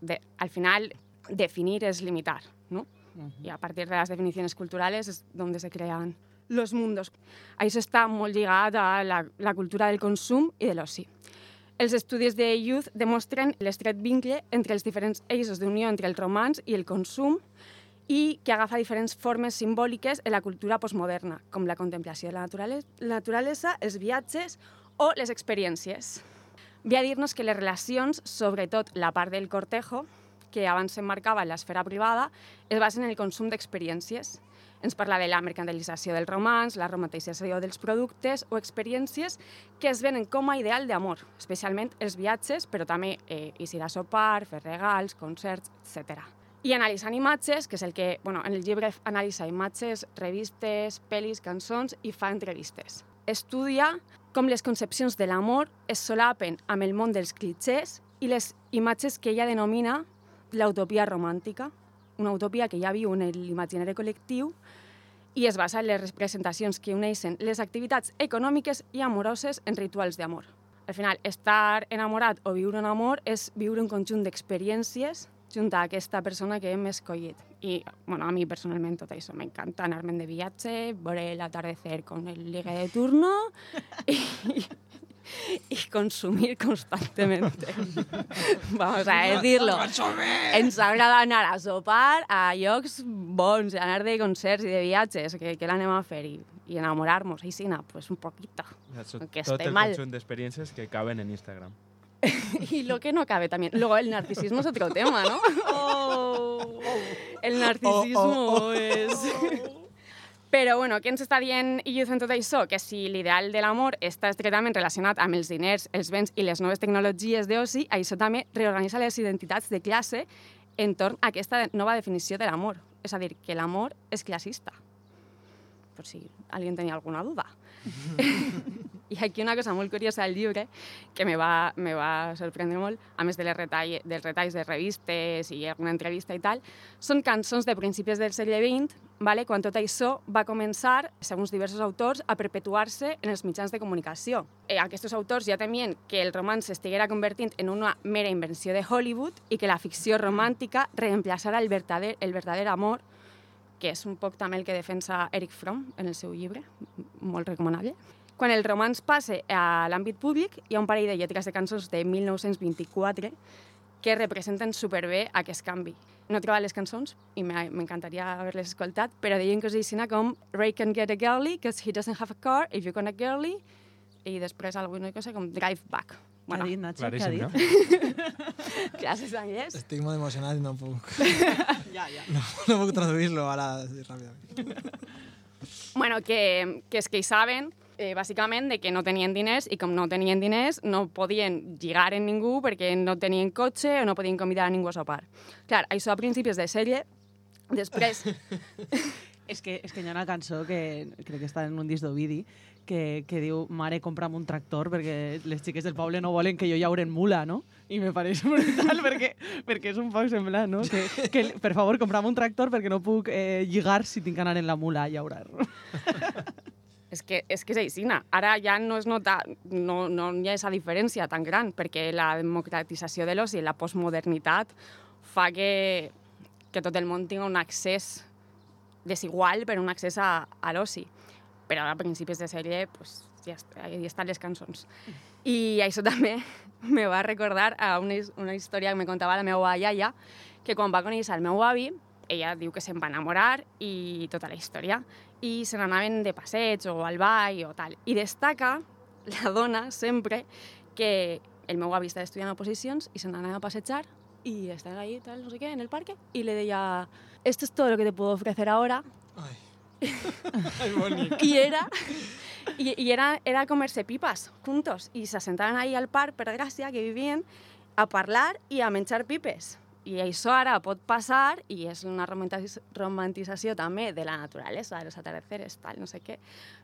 De, al final, definir és limitar, ¿no? Y a partir de las definiciones culturales es donde se crean los mundos. Això està molt lligat a la, la cultura del consum i de l'oci. Els estudis de Youth demostren l'estret vincle entre els diferents eixos d'unió entre el romans i el consum i que agafa diferents formes simbòliques en la cultura postmoderna, com la contemplació de la naturalesa, la naturalesa els viatges o les experiències. Ve a dir-nos que les relacions, sobretot la part del cortejo, que abans s'emmarcava en l'esfera privada, es basen en el consum d'experiències. Ens parla de la mercantilització del romans, la romantització dels productes o experiències que es venen com a ideal d'amor, especialment els viatges, però també eh, eixir a sopar, fer regals, concerts, etc. I analitzant imatges, que és el que, bueno, en el llibre analitza imatges, revistes, pel·lis, cançons i fa entrevistes. Estudia com les concepcions de l'amor es solapen amb el món dels clichés i les imatges que ella denomina l'utopia romàntica, una utopia que ja viu en l'imaginari col·lectiu i es basa en les representacions que uneixen les activitats econòmiques i amoroses en rituals d'amor. Al final, estar enamorat o viure un amor és viure un conjunt d'experiències junt a aquesta persona que hem escollit. I, bueno, a mi personalment tot això m'encanta anar-me'n de viatge, veure l'atardecer con el ligue de turno [laughs] i, i consumir constantemente. [laughs] Vamos a decirlo. Ens agrada anar a sopar a llocs bons, anar de concerts i de viatges, que, que l'anem a fer i, i enamorar-nos. I sí, no, pues un poquito. Que Tot esté el mal. conjunt d'experiències que caben en Instagram. [laughs] Y lo que no cabe también. Luego el narcisismo es otro tema, ¿no? [laughs] El narcisismo es... Però, bueno, què ens està dient Youth en tot això? Que si l'ideal de l'amor està estretament relacionat amb els diners, els béns i les noves tecnologies d'oci, això també reorganitza les identitats de classe entorn a aquesta nova definició de l'amor. És a dir, que l'amor és classista. Per si algú tenia alguna duda. [laughs] I aquí una cosa molt curiosa del llibre, que me va, me va sorprendre molt, a més de les retall, dels retalls de revistes i alguna entrevista i tal, són cançons de principis del segle XX, vale? quan tot això va començar, segons diversos autors, a perpetuar-se en els mitjans de comunicació. Eh, aquests autors ja temien que el romanç s'estiguera convertint en una mera invenció de Hollywood i que la ficció romàntica reemplaçara el verdader, el verdader amor que és un poc també el que defensa Eric Fromm en el seu llibre, molt recomanable. Quan el romanç passa a l'àmbit públic, hi ha un parell de lletres de cançons de 1924 que representen superbé aquest canvi. No he trobat les cançons i m'encantaria haver-les escoltat, però deien coses així com Ray can get a girly because he doesn't have a car if you can a girly i després alguna cosa com Drive Back. Bueno, dit, Nacho? Què ha dit? no? [laughs] classes d'anglès. Estic molt emocionat i no puc, [laughs] Ja, ja. no, no puc traduir-lo ara ràpidament. Bueno, que, que és que hi saben, eh, bàsicament, de que no tenien diners i com no tenien diners no podien lligar en ningú perquè no tenien cotxe o no podien convidar a ningú a sopar. Clar, això a principis de sèrie, després... [laughs] És que, és que hi ha una cançó que crec que està en un disc d'Ovidi que, que diu mare, compra'm un tractor perquè les xiques del poble no volen que jo llauren mula, no? I me pareix [laughs] brutal perquè, perquè és un poc semblant, no? Que, que, per favor, compra'm un tractor perquè no puc eh, lligar si tinc que anar en la mula a llaurar. [laughs] És que, és que és aixina. Ara ja no es nota, no, no hi ha aquesta diferència tan gran, perquè la democratització de l'oci i la postmodernitat fa que, que tot el món tingui un accés desigual, però un accés a, a l'oci. Però a principis de sèrie, pues, ja ahí estan les cançons. I això [laughs] també me va recordar a una, una història que me contava la meva iaia, que quan va conèixer el meu avi, ella diu que se'n va enamorar i tota la història, i se n'anaven de passeig o al ball o tal. I destaca la dona sempre que el meu avi estava estudiant oposicions i se n'anava a passejar y estaban ahí, tal, no sé qué, en el parque, y le decía, esto es todo lo que te puedo ofrecer ahora. [laughs] Bonic. Y era, y, y era, era comerse pipas juntos. Y se sentaven ahí al parc, per que vivien, a parlar i a menjar pipes. I això ara pot passar, i és una romantització també de la naturaleza, de los atardeceres, tal, no sé qué,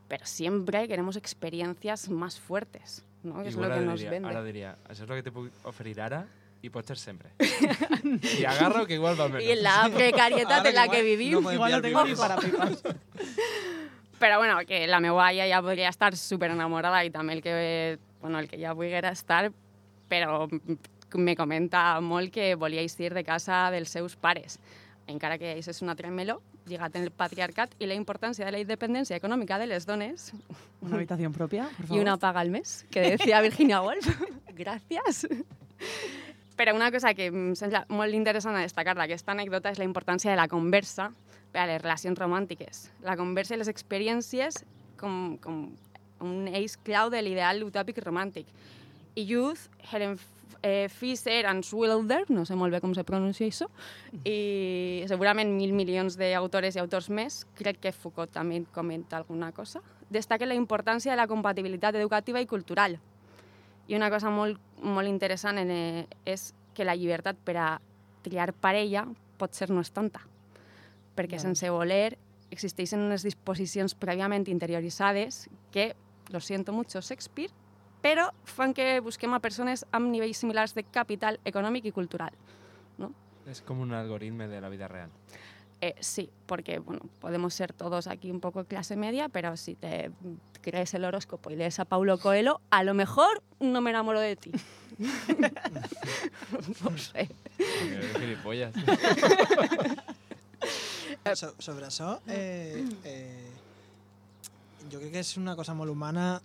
pero siempre queremos experiencias más fuertes, ¿no? Que es lo que nos diria, vende. Ara diria, això és el que te puc oferir ara i pot ser sempre. I [laughs] agarro que igual va menos. Y en la precariedad Ara en la que vivim. no Igual no tengo ni para pipas. [laughs] Però bueno, que la meva iaia ja podria estar super enamorada i també el que, bueno, el que ja volguera estar, però me comenta molt que volia eixir de casa dels seus pares. Encara que és un altre meló, lligat en el patriarcat i la importància de la independència econòmica de les dones Una habitación propia, por favor. y una paga al mes, que decía [laughs] Virginia Woolf. Gràcies. Però una cosa que em sembla molt interessant a destacar d'aquesta anècdota és la importància de la conversa per a les relacions romàntiques. La conversa i les experiències com, com un eix clau de l'ideal utòpic romàntic. I Youth, Helen eh, Fisher and Swilder, no sé molt bé com se pronuncia això, i segurament mil milions d'autores i autors més, crec que Foucault també comenta alguna cosa, destaquen la importància de la compatibilitat educativa i cultural. I una cosa molt, molt interessant en, eh, és que la llibertat per a triar parella pot ser no és tanta, perquè Vale. sense voler existeixen unes disposicions prèviament interioritzades que, lo siento mucho, Shakespeare, però fan que busquem a persones amb nivells similars de capital econòmic i cultural. ¿no? Es como un algoritmo de la vida real. Eh, sí, porque bueno, podemos ser todos aquí un poco clase media, pero si te crees el horóscopo y lees a Paulo Coelho, a lo mejor no me enamoro de ti. [laughs] no sé. Gilipollas. So, sobre això, eh, eh, jo crec que és una cosa molt humana,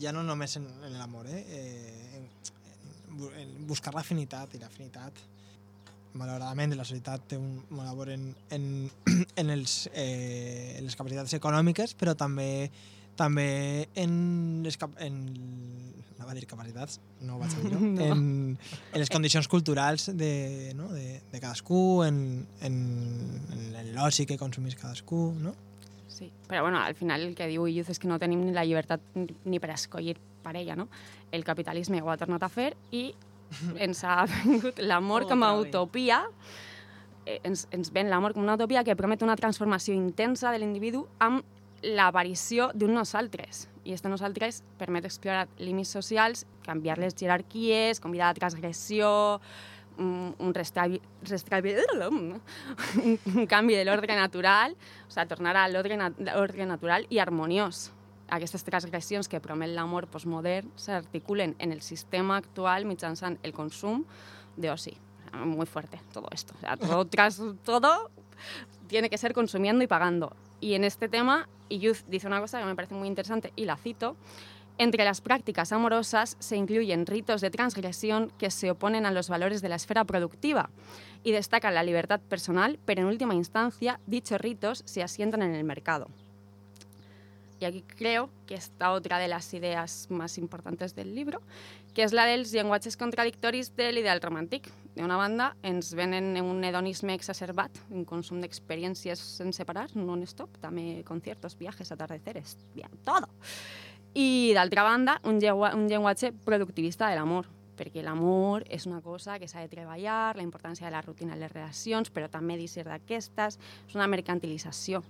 ja no només en, en l'amor, eh, eh, en, en, en buscar l'afinitat, i l'afinitat, malauradament, la societat té un molt a veure en, en, [clears throat] en, els, eh, en les capacitats econòmiques, però també també en les, cap, en, no va dir capacitats, no vaig a dir, no? [laughs] No. en, en les condicions culturals de, no? de, de cadascú, en, en, en l'oci que consumís cadascú, no? Sí, però bueno, al final el que diu Youth és que no tenim ni la llibertat ni per escollir parella, no? El capitalisme ho ha tornat a fer i [laughs] ens ha vingut l'amor com a utopia, eh, ens, ens ven l'amor com una utopia que promet una transformació intensa de l'individu amb l'aparició d'un nosaltres. I aquest nosaltres permet explorar límits socials, canviar les jerarquies, convidar a transgressió, un, un, un, un canvi de l'ordre natural, o sigui, tornar a l'ordre na l'ordre natural i harmoniós. Aquestes transgressions que promet l'amor postmodern s'articulen en el sistema actual mitjançant el consum d'oci. Muy fuerte todo esto. O sea, todo, [laughs] tras todo tiene que ser consumiendo y pagando. Y en este tema, Youth dice una cosa que me parece muy interesante y la cito. Entre las prácticas amorosas se incluyen ritos de transgresión que se oponen a los valores de la esfera productiva y destacan la libertad personal, pero en última instancia dichos ritos se asientan en el mercado. Y aquí creo que está otra de las ideas más importantes del libro, que és la dels llenguatges contradictoris de l'ideal romàntic. D'una banda, ens venen un hedonisme exacerbat, un consum d'experiències sense parar, non-stop, també conciertos, viajes, atardeceres, bien, todo. I d'altra banda, un, llengua, un llenguatge productivista de l'amor, perquè l'amor és una cosa que s'ha de treballar, la importància de la rutina en les relacions, però també d'eixir d'aquestes, és una mercantilització.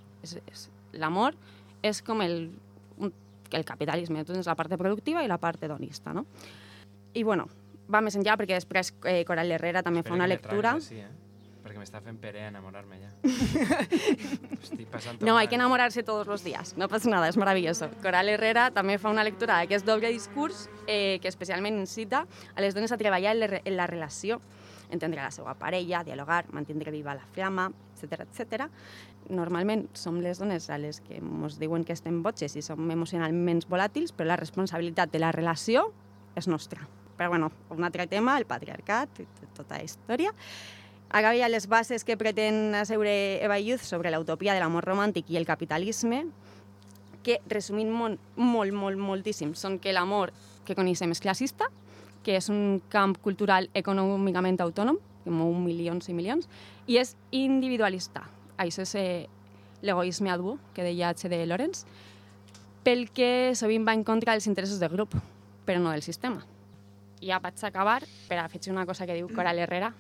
L'amor és com el, un, el capitalisme, tu tens la part productiva i la part hedonista, no? I bueno, va més enllà perquè després eh, Coral Herrera també fa Espera una lectura. Així, eh? M'està fent pere enamorar-me ja. [laughs] Estic passant No, hay que enamorarse todos los días, no pasa nada, es maravilloso. Coral Herrera també fa una lectura d'aquest doble discurs eh, que especialment incita a les dones a treballar en, la relació, entendre la seva parella, dialogar, mantindre viva la flama, etc etc. Normalment som les dones a les que ens diuen que estem botxes i som emocionalment volàtils, però la responsabilitat de la relació és nostra. Però bueno, un altre tema, el patriarcat i tota la història. Acaba ja les bases que pretén asseure Eva Youth sobre l'utopia de l'amor romàntic i el capitalisme, que, resumint molt, molt, molt, moltíssim, són que l'amor que coneixem és classista, que és un camp cultural econòmicament autònom, que mou milions i milions, i és individualista. Això és eh, l'egoisme adú, que deia H.D. Lawrence, pel que sovint va en contra dels interessos del grup, però no del sistema. I ja vaig acabar per a fer una cosa que diu Coral Herrera,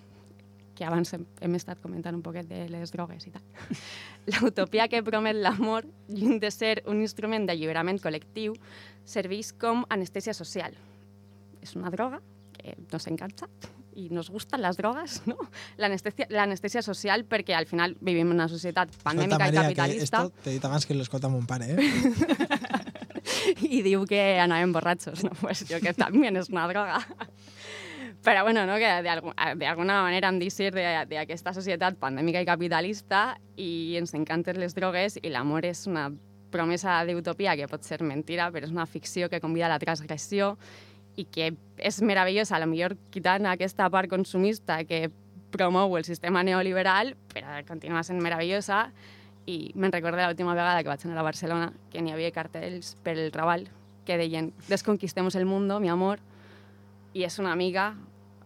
que abans hem, hem estat comentant un poquet de les drogues i tal. [laughs] L'utopia que promet l'amor, lluny de ser un instrument d'alliberament col·lectiu, serveix com anestèsia social. És una droga que nos encanta i nos gustan las drogas, ¿no? L'anestèsia social perquè al final vivim en una societat pandèmica Escolta, i Maria, que capitalista esto t'he dit abans que l'escolta mon pare, eh? [laughs] y diu que anàvem borratxos, no? Pues jo que també és una droga. Però bueno, no? que d'algu- d'alguna manera hem de- d'aquesta societat pandèmica i capitalista i ens encanten les drogues i l'amor és una promesa d'utopia que pot ser mentira, però és una ficció que convida a la transgressió i que és meravellosa, a lo millor quitant aquesta part consumista que promou el sistema neoliberal, però continua sent meravellosa i me'n recordo l'última vegada que vaig anar a Barcelona que n'hi havia cartells per el Raval que deien desconquistemos el mundo, mi amor, i és una mica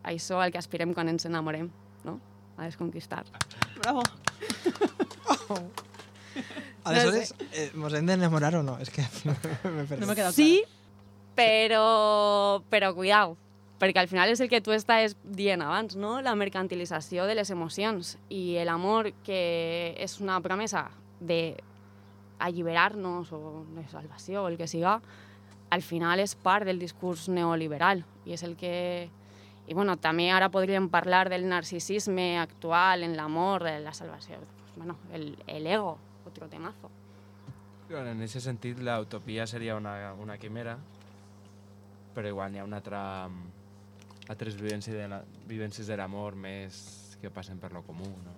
això al que aspirem quan ens enamorem, no? A desconquistar. Bravo. [laughs] Aleshores, eh, ¿nos hem d'enamorar o no? És que [laughs] me he No m'ha quedat Sí, però, però cuidao, perquè al final és el que tu estàs dient abans, no? La mercantilització de les emocions i l'amor que és una promesa de alliberar-nos o de salvació o el que siga, al final és part del discurs neoliberal i és el que... I bueno, també ara podríem parlar del narcisisme actual en l'amor, de la salvació, bueno, el, el ego, otro temazo. Claro, en ese sentit, la utopia seria una, una quimera, però igual hi ha una altra, altres vivències de la, vivències de l'amor més que passen per lo comú, no?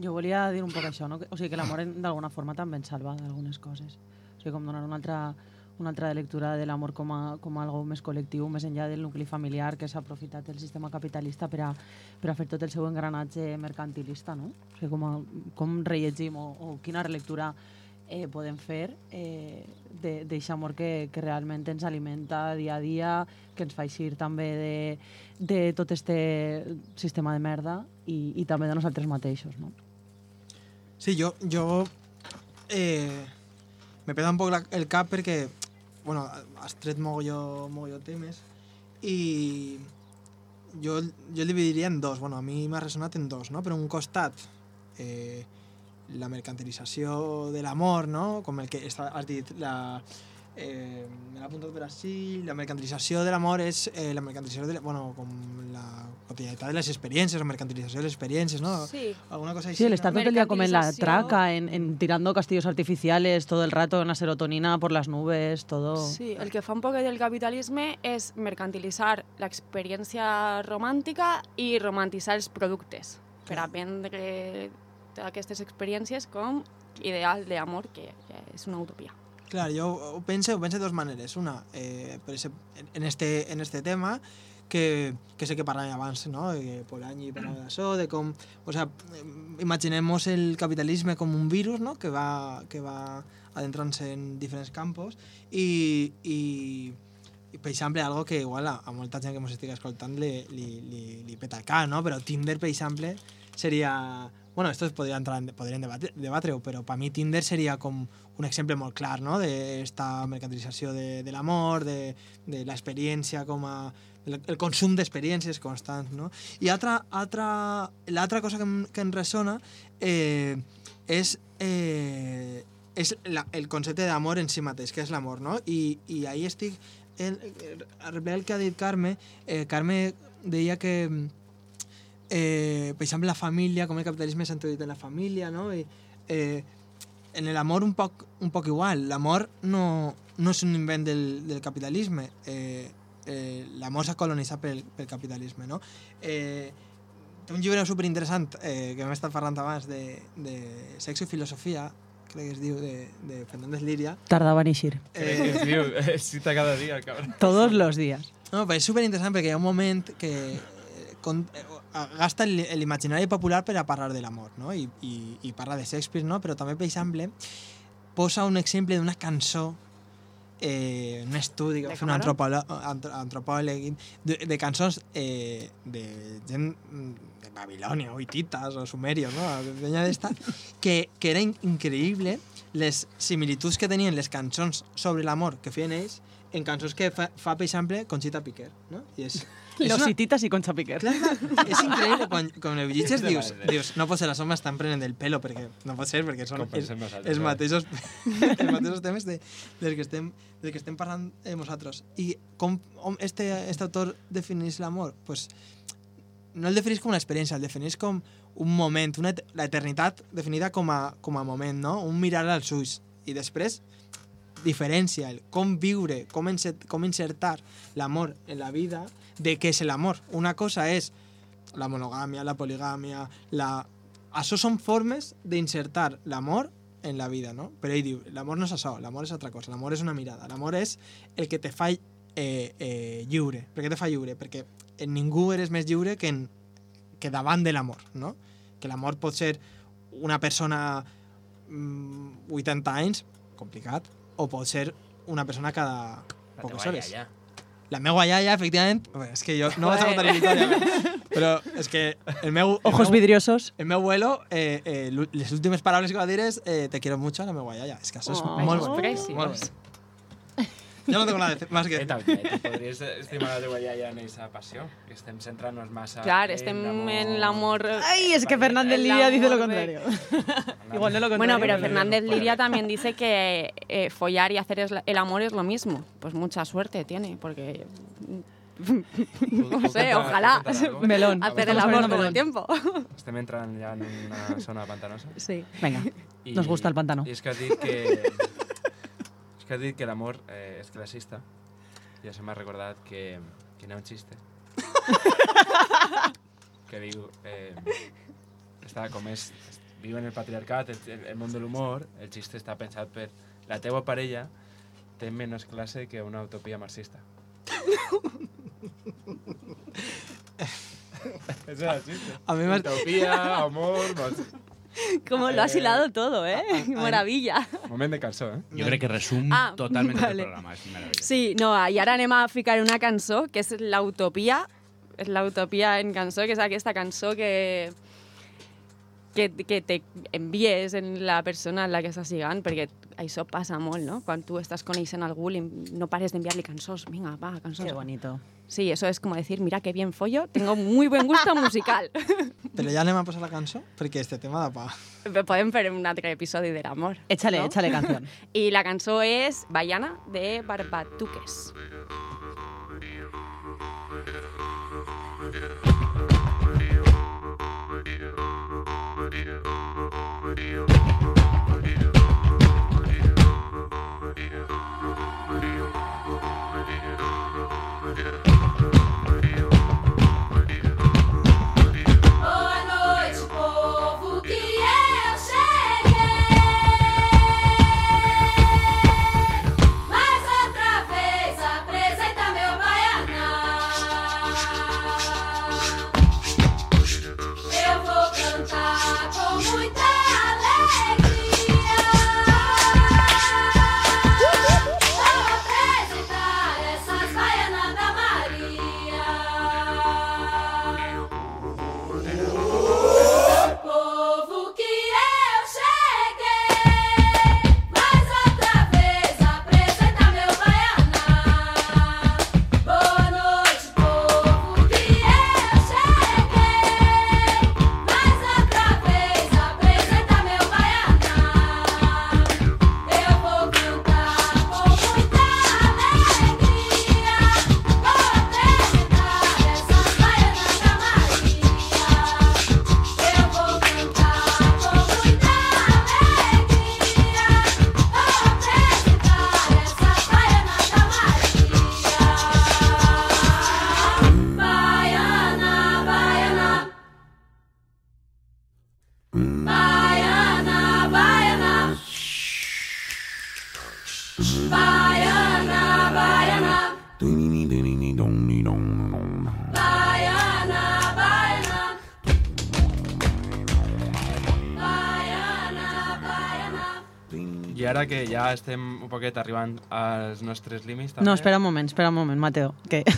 Jo volia dir un poc això, no? O sigui, que l'amor en- d'alguna forma també ens salva d'algunes coses. O sigui, com donar una altra, una altra lectura de l'amor com, a, com a algo més col·lectiu, més enllà del nucli familiar que s'ha aprofitat del sistema capitalista per a, per a fer tot el seu engranatge mercantilista, no? O sigui, com, a, com rellegim o, o quina relectura eh, podem fer eh, d'aquest amor que, que realment ens alimenta dia a dia, que ens fa eixir també de, de tot este sistema de merda i, i també de nosaltres mateixos, no? Sí, jo, jo eh, me peta un poc la, el cap perquè bueno, has tret mogolló, mogolló temes i jo, jo el dividiria en dos. Bueno, a mi m'ha resonat en dos, no? Per un costat, eh, la mercantilització de l'amor, no? Com el que has dit, la, eh, me l'ha apuntat per així, la mercantilització de l'amor és eh, la mercantilització de, la- bueno, com la quotidianitat de les experiències, la mercantilització de les experiències, no? Sí. Alguna cosa així. Sí, el estar todo el día como en la traca, en, en tirando castillos artificiales todo el rato, una serotonina por las nubes, todo... Sí, el que fa un poc del capitalisme és mercantilitzar l'experiència romàntica i romantitzar els productes per a vendre aquestes experiències com ideal d'amor, que, que és una utopia. Clar, jo ho penso, ho penso de dues maneres. Una, eh, per exemple, en- este, en este tema, que, que sé que parlàvem abans, no? Que Polanyi parlava d'això, de com... O sea, imaginemos el capitalisme com un virus, no? Que va, que va adentrant-se en diferents campos i, i, i per exemple, algo que igual a, a molta gent que ens estigui escoltant li, li, li, li peta cap, no? Però Tinder, per exemple, seria... Bueno, esto podría entrar en, podrían debatre però per mi Tinder seria com un exemple molt clar, no? D'esta mercantilització de, de l'amor, de, de l'experiència com a... El, el consum d'experiències constants, no? I altra, altra, l'altra cosa que, em, que em ressona eh, és, eh, és la, el concepte d'amor en si mateix, que és l'amor, no? I, i ahí estic... El, el, el que ha dit Carme, eh, Carme deia que eh, per exemple, la família, com el capitalisme s'ha introduït en la família, no? I, eh, en l'amor un poc, un poc igual. L'amor no, no és un invent del, del capitalisme. Eh, eh, l'amor s'ha colonitzat pel, pel capitalisme, no? Eh, té un llibre superinteressant eh, que hem estat parlant abans de, de sexo i filosofia, crec que es diu, de, de Fernández Liria. Tardaba en eixir. Eh, es diu, eh, cita cada dia, cabrón. Todos los días. No, però és superinteressant perquè hi ha un moment que eh, con, eh, gasta el- l'imaginari popular per a parlar de l'amor, no? I, i, I parla de Shakespeare, no? Però també, per exemple, posa un exemple d'una cançó eh, un estudi que va fer un antropòleg, antro- antropòleg de, de cançons eh, de gent mm, de Babilònia o hititas o sumerios, no? De penya que, que era in increïble les similituds que tenien les cançons sobre l'amor que feien ells en cançons que fa, fa per exemple, Conchita Piquer, no? I és Los una- hititas y Concha Piquer. Clar, és increïble quan, quan ho llegeixes dius, dius, no pot ser, els homes estan prenent del pelo perquè no pot ser perquè són els, els, eh? mateixos, [laughs] els mateixos temes de, dels, que estem, dels que estem parlant eh, nosaltres. I com com este, este autor defineix l'amor? Pues, no el defineix com una experiència, el defineix com un moment, una, et- la eternitat definida com a, com a moment, no? un mirar als ulls. I després diferència el com viure, com, insert, com insertar l'amor en la vida de què és l'amor. Una cosa és la monogàmia, la poligàmia, la... Això són formes d'insertar l'amor en la vida, no? Però ell diu, l'amor no és això, l'amor és altra cosa, l'amor és una mirada, l'amor és el que te fa eh, eh, lliure. Per què te fa lliure? Perquè en ningú eres més lliure que, en, que davant de l'amor, no? Que l'amor pot ser una persona mm, 80 anys, complicat, o pot ser una persona cada poques hores. Ja, La meva iaia, efectivament, Bé, és que jo no vaig a contar la història, però és que el meu... el Ojos meu- vidriosos. el meu abuelo, eh, eh, les últimes paraules que va dir és eh, te quiero mucho a la meva iaia. És que això és Oh. molt. Molt. Jo no tengo nada de- más que... Eh, també, podries estimar la teva iaia en aquesta passió, que estem centrant-nos massa Clar, estem en l'amor... Ay, es que Fernández Liria dice lo contrario. [laughs] Igual no lo contrario. Bueno, pero Fernández. Liria también dice que eh, follar y hacer es el amor es lo mismo. Pues mucha suerte tiene, porque... [laughs] No sé, ojalá [laughs] Melón. hacer el amor todo el tiempo. Estem entrant ja en una zona pantanosa. Sí. Venga, I, nos gusta el pantano. I és que ha dit que... que ha dit que l'amor eh, és classista. I això m'ha recordat que, que hi ha un xiste. [laughs] que diu... Eh, està com és... Viu en el patriarcat, el, el, el món de l'humor, el xiste està pensat per... La teua parella té menys classe que una utopia marxista. Era el chiste. A mí me- Utopia, amor, marxista. [laughs] Como lo has Eh, hilado todo, ¿eh? [laughs] Maravilla. Moment de calçó, eh? Jo crec que resum Ah, totalment vale. el programa. És meravellós. Sí, no, i ara anem a ficar una cançó que és l'Utopia, és l'Utopia en cançó, que és aquesta cançó que que, que te envies en la persona en la que estàs lligant, perquè això passa molt, no? Quan tu estàs coneixent algú, li, no pares d'enviar-li cançons. Vinga, va, cançons. Qué bonito. Sí, eso es como decir, mira qué bien follo, tengo muy buen gusto musical. Però ja anem a posar la cançó, perquè este tema da pa... Podem fer un altre episodi de l'amor. Échale, ¿no? échale canción. [laughs] Y la cançó és Baiana de Barbatuques. Boa ja estem un poquet arribant als nostres límits, també... No, espera un moment, espera un moment, Mateo. Que... [laughs]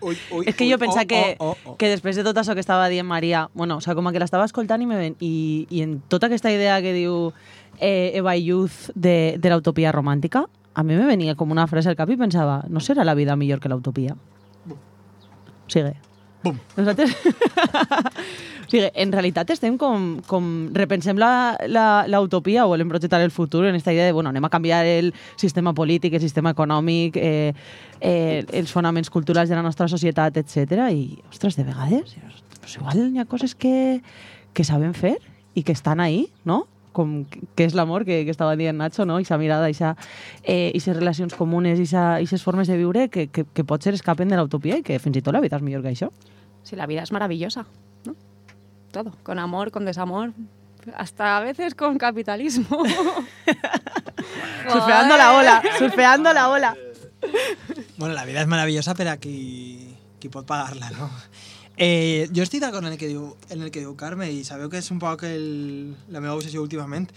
Ui, ui, és que jo ui, pensava oh, que, oh, oh, oh. que després de tot això que estava dient Maria, bueno, o sea, com que l'estava escoltant i, me ven, i, i en tota aquesta idea que diu eh, Eva Youth de, de l'utopia romàntica, a mi me venia com una frase al cap i pensava, no serà la vida millor que l'utopia? Sigue. Bum. Nosaltres... [laughs] o sigui, en realitat estem com, com repensem la, la, la utopia o volem projectar el futur en aquesta idea de, bueno, anem a canviar el sistema polític, el sistema econòmic, eh, eh, els fonaments culturals de la nostra societat, etc. I, ostres, de vegades, pues igual hi ha coses que, que sabem fer i que estan ahí, no? Com que és l'amor que, que estava dient Nacho, no? Ixa mirada, ixa, eh, ixes relacions comunes, ixes formes de viure que, que, que potser escapen de l'utopia i que fins i tot la vida és millor que això. Sí, la vida es maravillosa, ¿no? Todo, con amor, con desamor, hasta a veces con capitalismo. [laughs] Surfeando la ola, surfeando la ola. Bueno, la vida és meravellosa per a qui, qui pot pagar-la, no? Eh, jo estic d'acord en, el que diu, en el que diu Carme i sabeu que és un poc el, la meva obsessió últimament.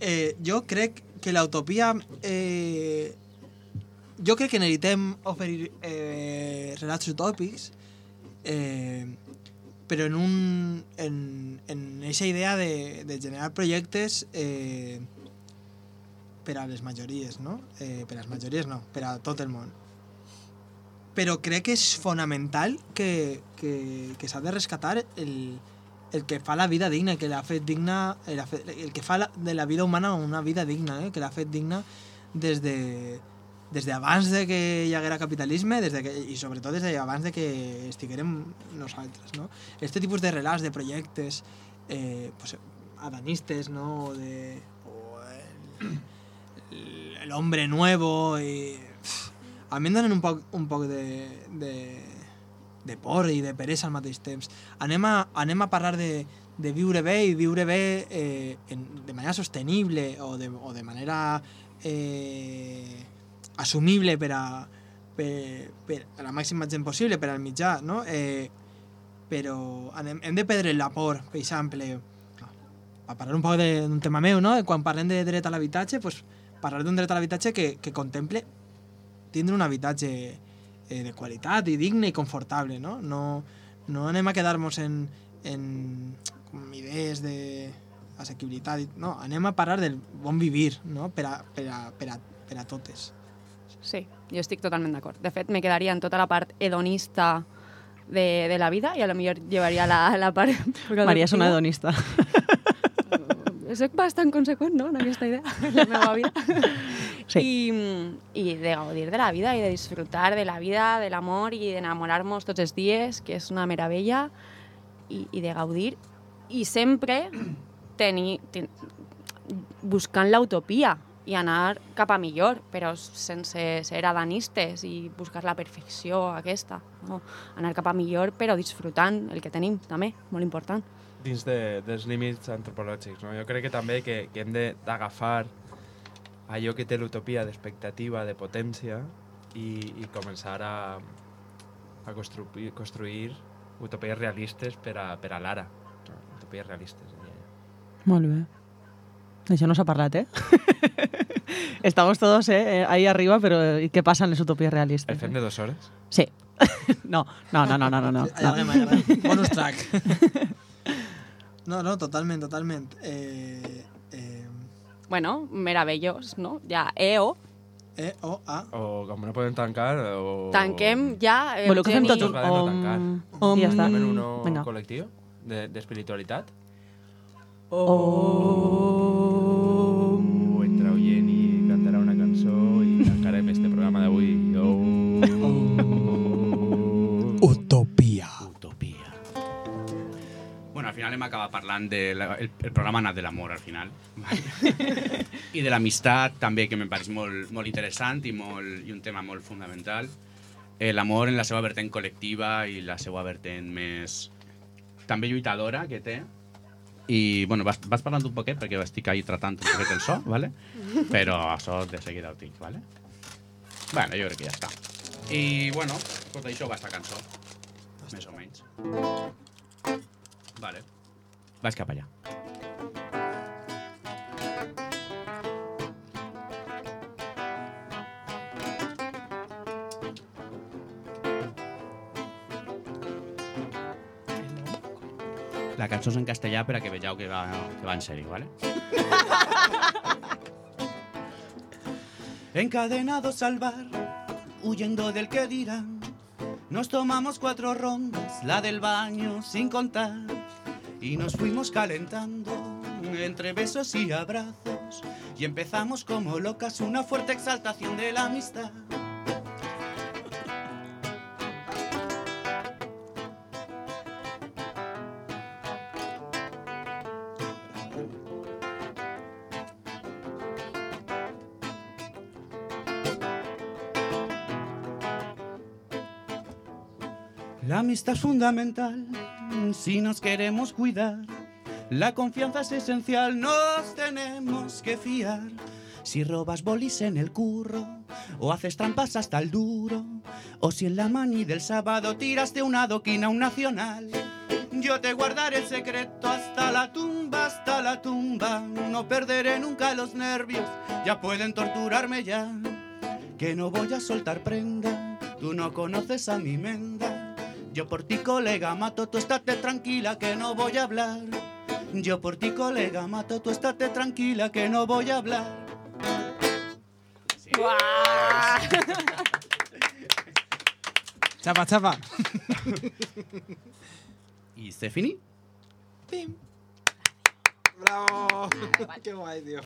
Eh, jo crec que l'utopia... Eh, jo crec que necessitem oferir eh, relats utòpics eh, però en un en, en aquesta idea de, de generar projectes eh, per a les majories, no? Eh, per a les majories no, per a tot el món. Però crec que és fonamental que, que, que s'ha de rescatar el, el que fa la vida digna, que l'ha fet digna, el, el que fa la, de la vida humana una vida digna, eh? que l'ha fet digna des de des d'abans de que hi haguera capitalisme des de que, i sobretot des d'abans de que estiguérem nosaltres. No? Este tipus de relats, de projectes eh, pues, adanistes, no? O de, o el, el hombre nuevo i... pff, A mi em donen un poc, un poc de, de, de por i de peresa al mateix temps. Anem a, anem a parlar de, de viure bé i viure bé eh, en, de manera sostenible o de, o de manera eh, assumible per a, per, per a la màxima gent possible, per al mitjà, no? Eh, però anem, hem de perdre la por, per exemple, a parlar un poc d'un tema meu, no? Quan parlem de dret a l'habitatge, pues, parlar d'un dret a l'habitatge que, que contemple tindre un habitatge eh, de qualitat i digne i confortable, no? No, no anem a quedar-nos en, en com idees de assequibilitat, no, anem a parlar del bon vivir, no? Per a, per a, per a, per a totes. Sí, jo estic totalment d'acord. De fet, me quedaria en tota la part hedonista de, de la vida i a lo millor llevaria la, la part... Maria és una hedonista. [laughs] Soc bastant conseqüent, no?, en aquesta idea, en la meva vida. [laughs] Sí. I, I de gaudir de la vida i de disfrutar de la vida, de l'amor i d'enamorar-nos tots els dies, que és una meravella, i, i de gaudir. I sempre tenir, ten, buscant l'utopia i anar cap a millor, però sense ser adanistes i buscar la perfecció aquesta. No? Anar cap a millor, però disfrutant el que tenim, també, molt important. Dins de, dels límits antropològics. No? Jo crec que també que, que hem de- d'agafar allò que té l'utopia d'expectativa, de potència, i, i començar a, a construir, construir utopies realistes per a, per a l'ara. No? Utopies realistes. Molt bé. D'això no s'ha parlat, eh? [laughs] Estamos todos eh, ahí arriba, pero ¿y qué pasa en les utopies realistes? El fem de dues hores? Sí. [laughs] No, no, no, no, no, no. no. Allarguem, allarguem. Bonus track. [laughs] No, no, totalment, totalment. Eh, eh, Bueno, meravellós, no? Ja, EO, E, O, A. O com no podem tancar, o... tanquem ja... Voleu que fem tots un... Podem no Om, om, i ja està. Fem uno Vinga. col·lectiu de- d'espiritualitat. Om. O Hem acabat parlant del el, el programa anat de l'amor, al final. [laughs] I de l'amistat, també, que me pareix molt, molt interessant i, molt, i un tema molt fundamental. Eh, L'amor en la seva vertent col·lectiva i la seva vertent més també lluitadora que té. I, bueno, vas, vas parlant un poquet perquè estic ahí tratant un poquet el so, [laughs] ¿vale? però això de seguida ho tinc, ¿vale? Bueno, jo crec que ja està. I, bueno, tot això va estar cançó. Més o menys. Vale. Vaig cap allà. La cançó és en castellà per a que vegeu que va, que va en sèrio, ¿vale? [laughs] Encadenados al bar, huyendo del que dirán, nos tomamos cuatro rondas, la del baño sin contar, y nos fuimos calentando entre besos y abrazos, y empezamos como locas una fuerte exaltación de la amistad. La amistad es fundamental si nos queremos cuidar. La confianza es esencial, nos tenemos que fiar. Si robas bolis en el curro, o haces trampas hasta el duro, o si en la mani del sábado tiraste una doquina a un nacional. Yo te guardaré el secreto hasta la tumba, hasta la tumba. No perderé nunca los nervios, ya pueden torturarme ya. Que no voy a soltar prenda, tú no conoces a mi menda. Yo por ti, colega, mato, tú estate tranquila que no voy a hablar. Yo por ti, colega, mato, tú estate tranquila que no voy a hablar. [laughs] Chapa, chapa. ¿Y Stephanie? Bravo. Qué guay, tío.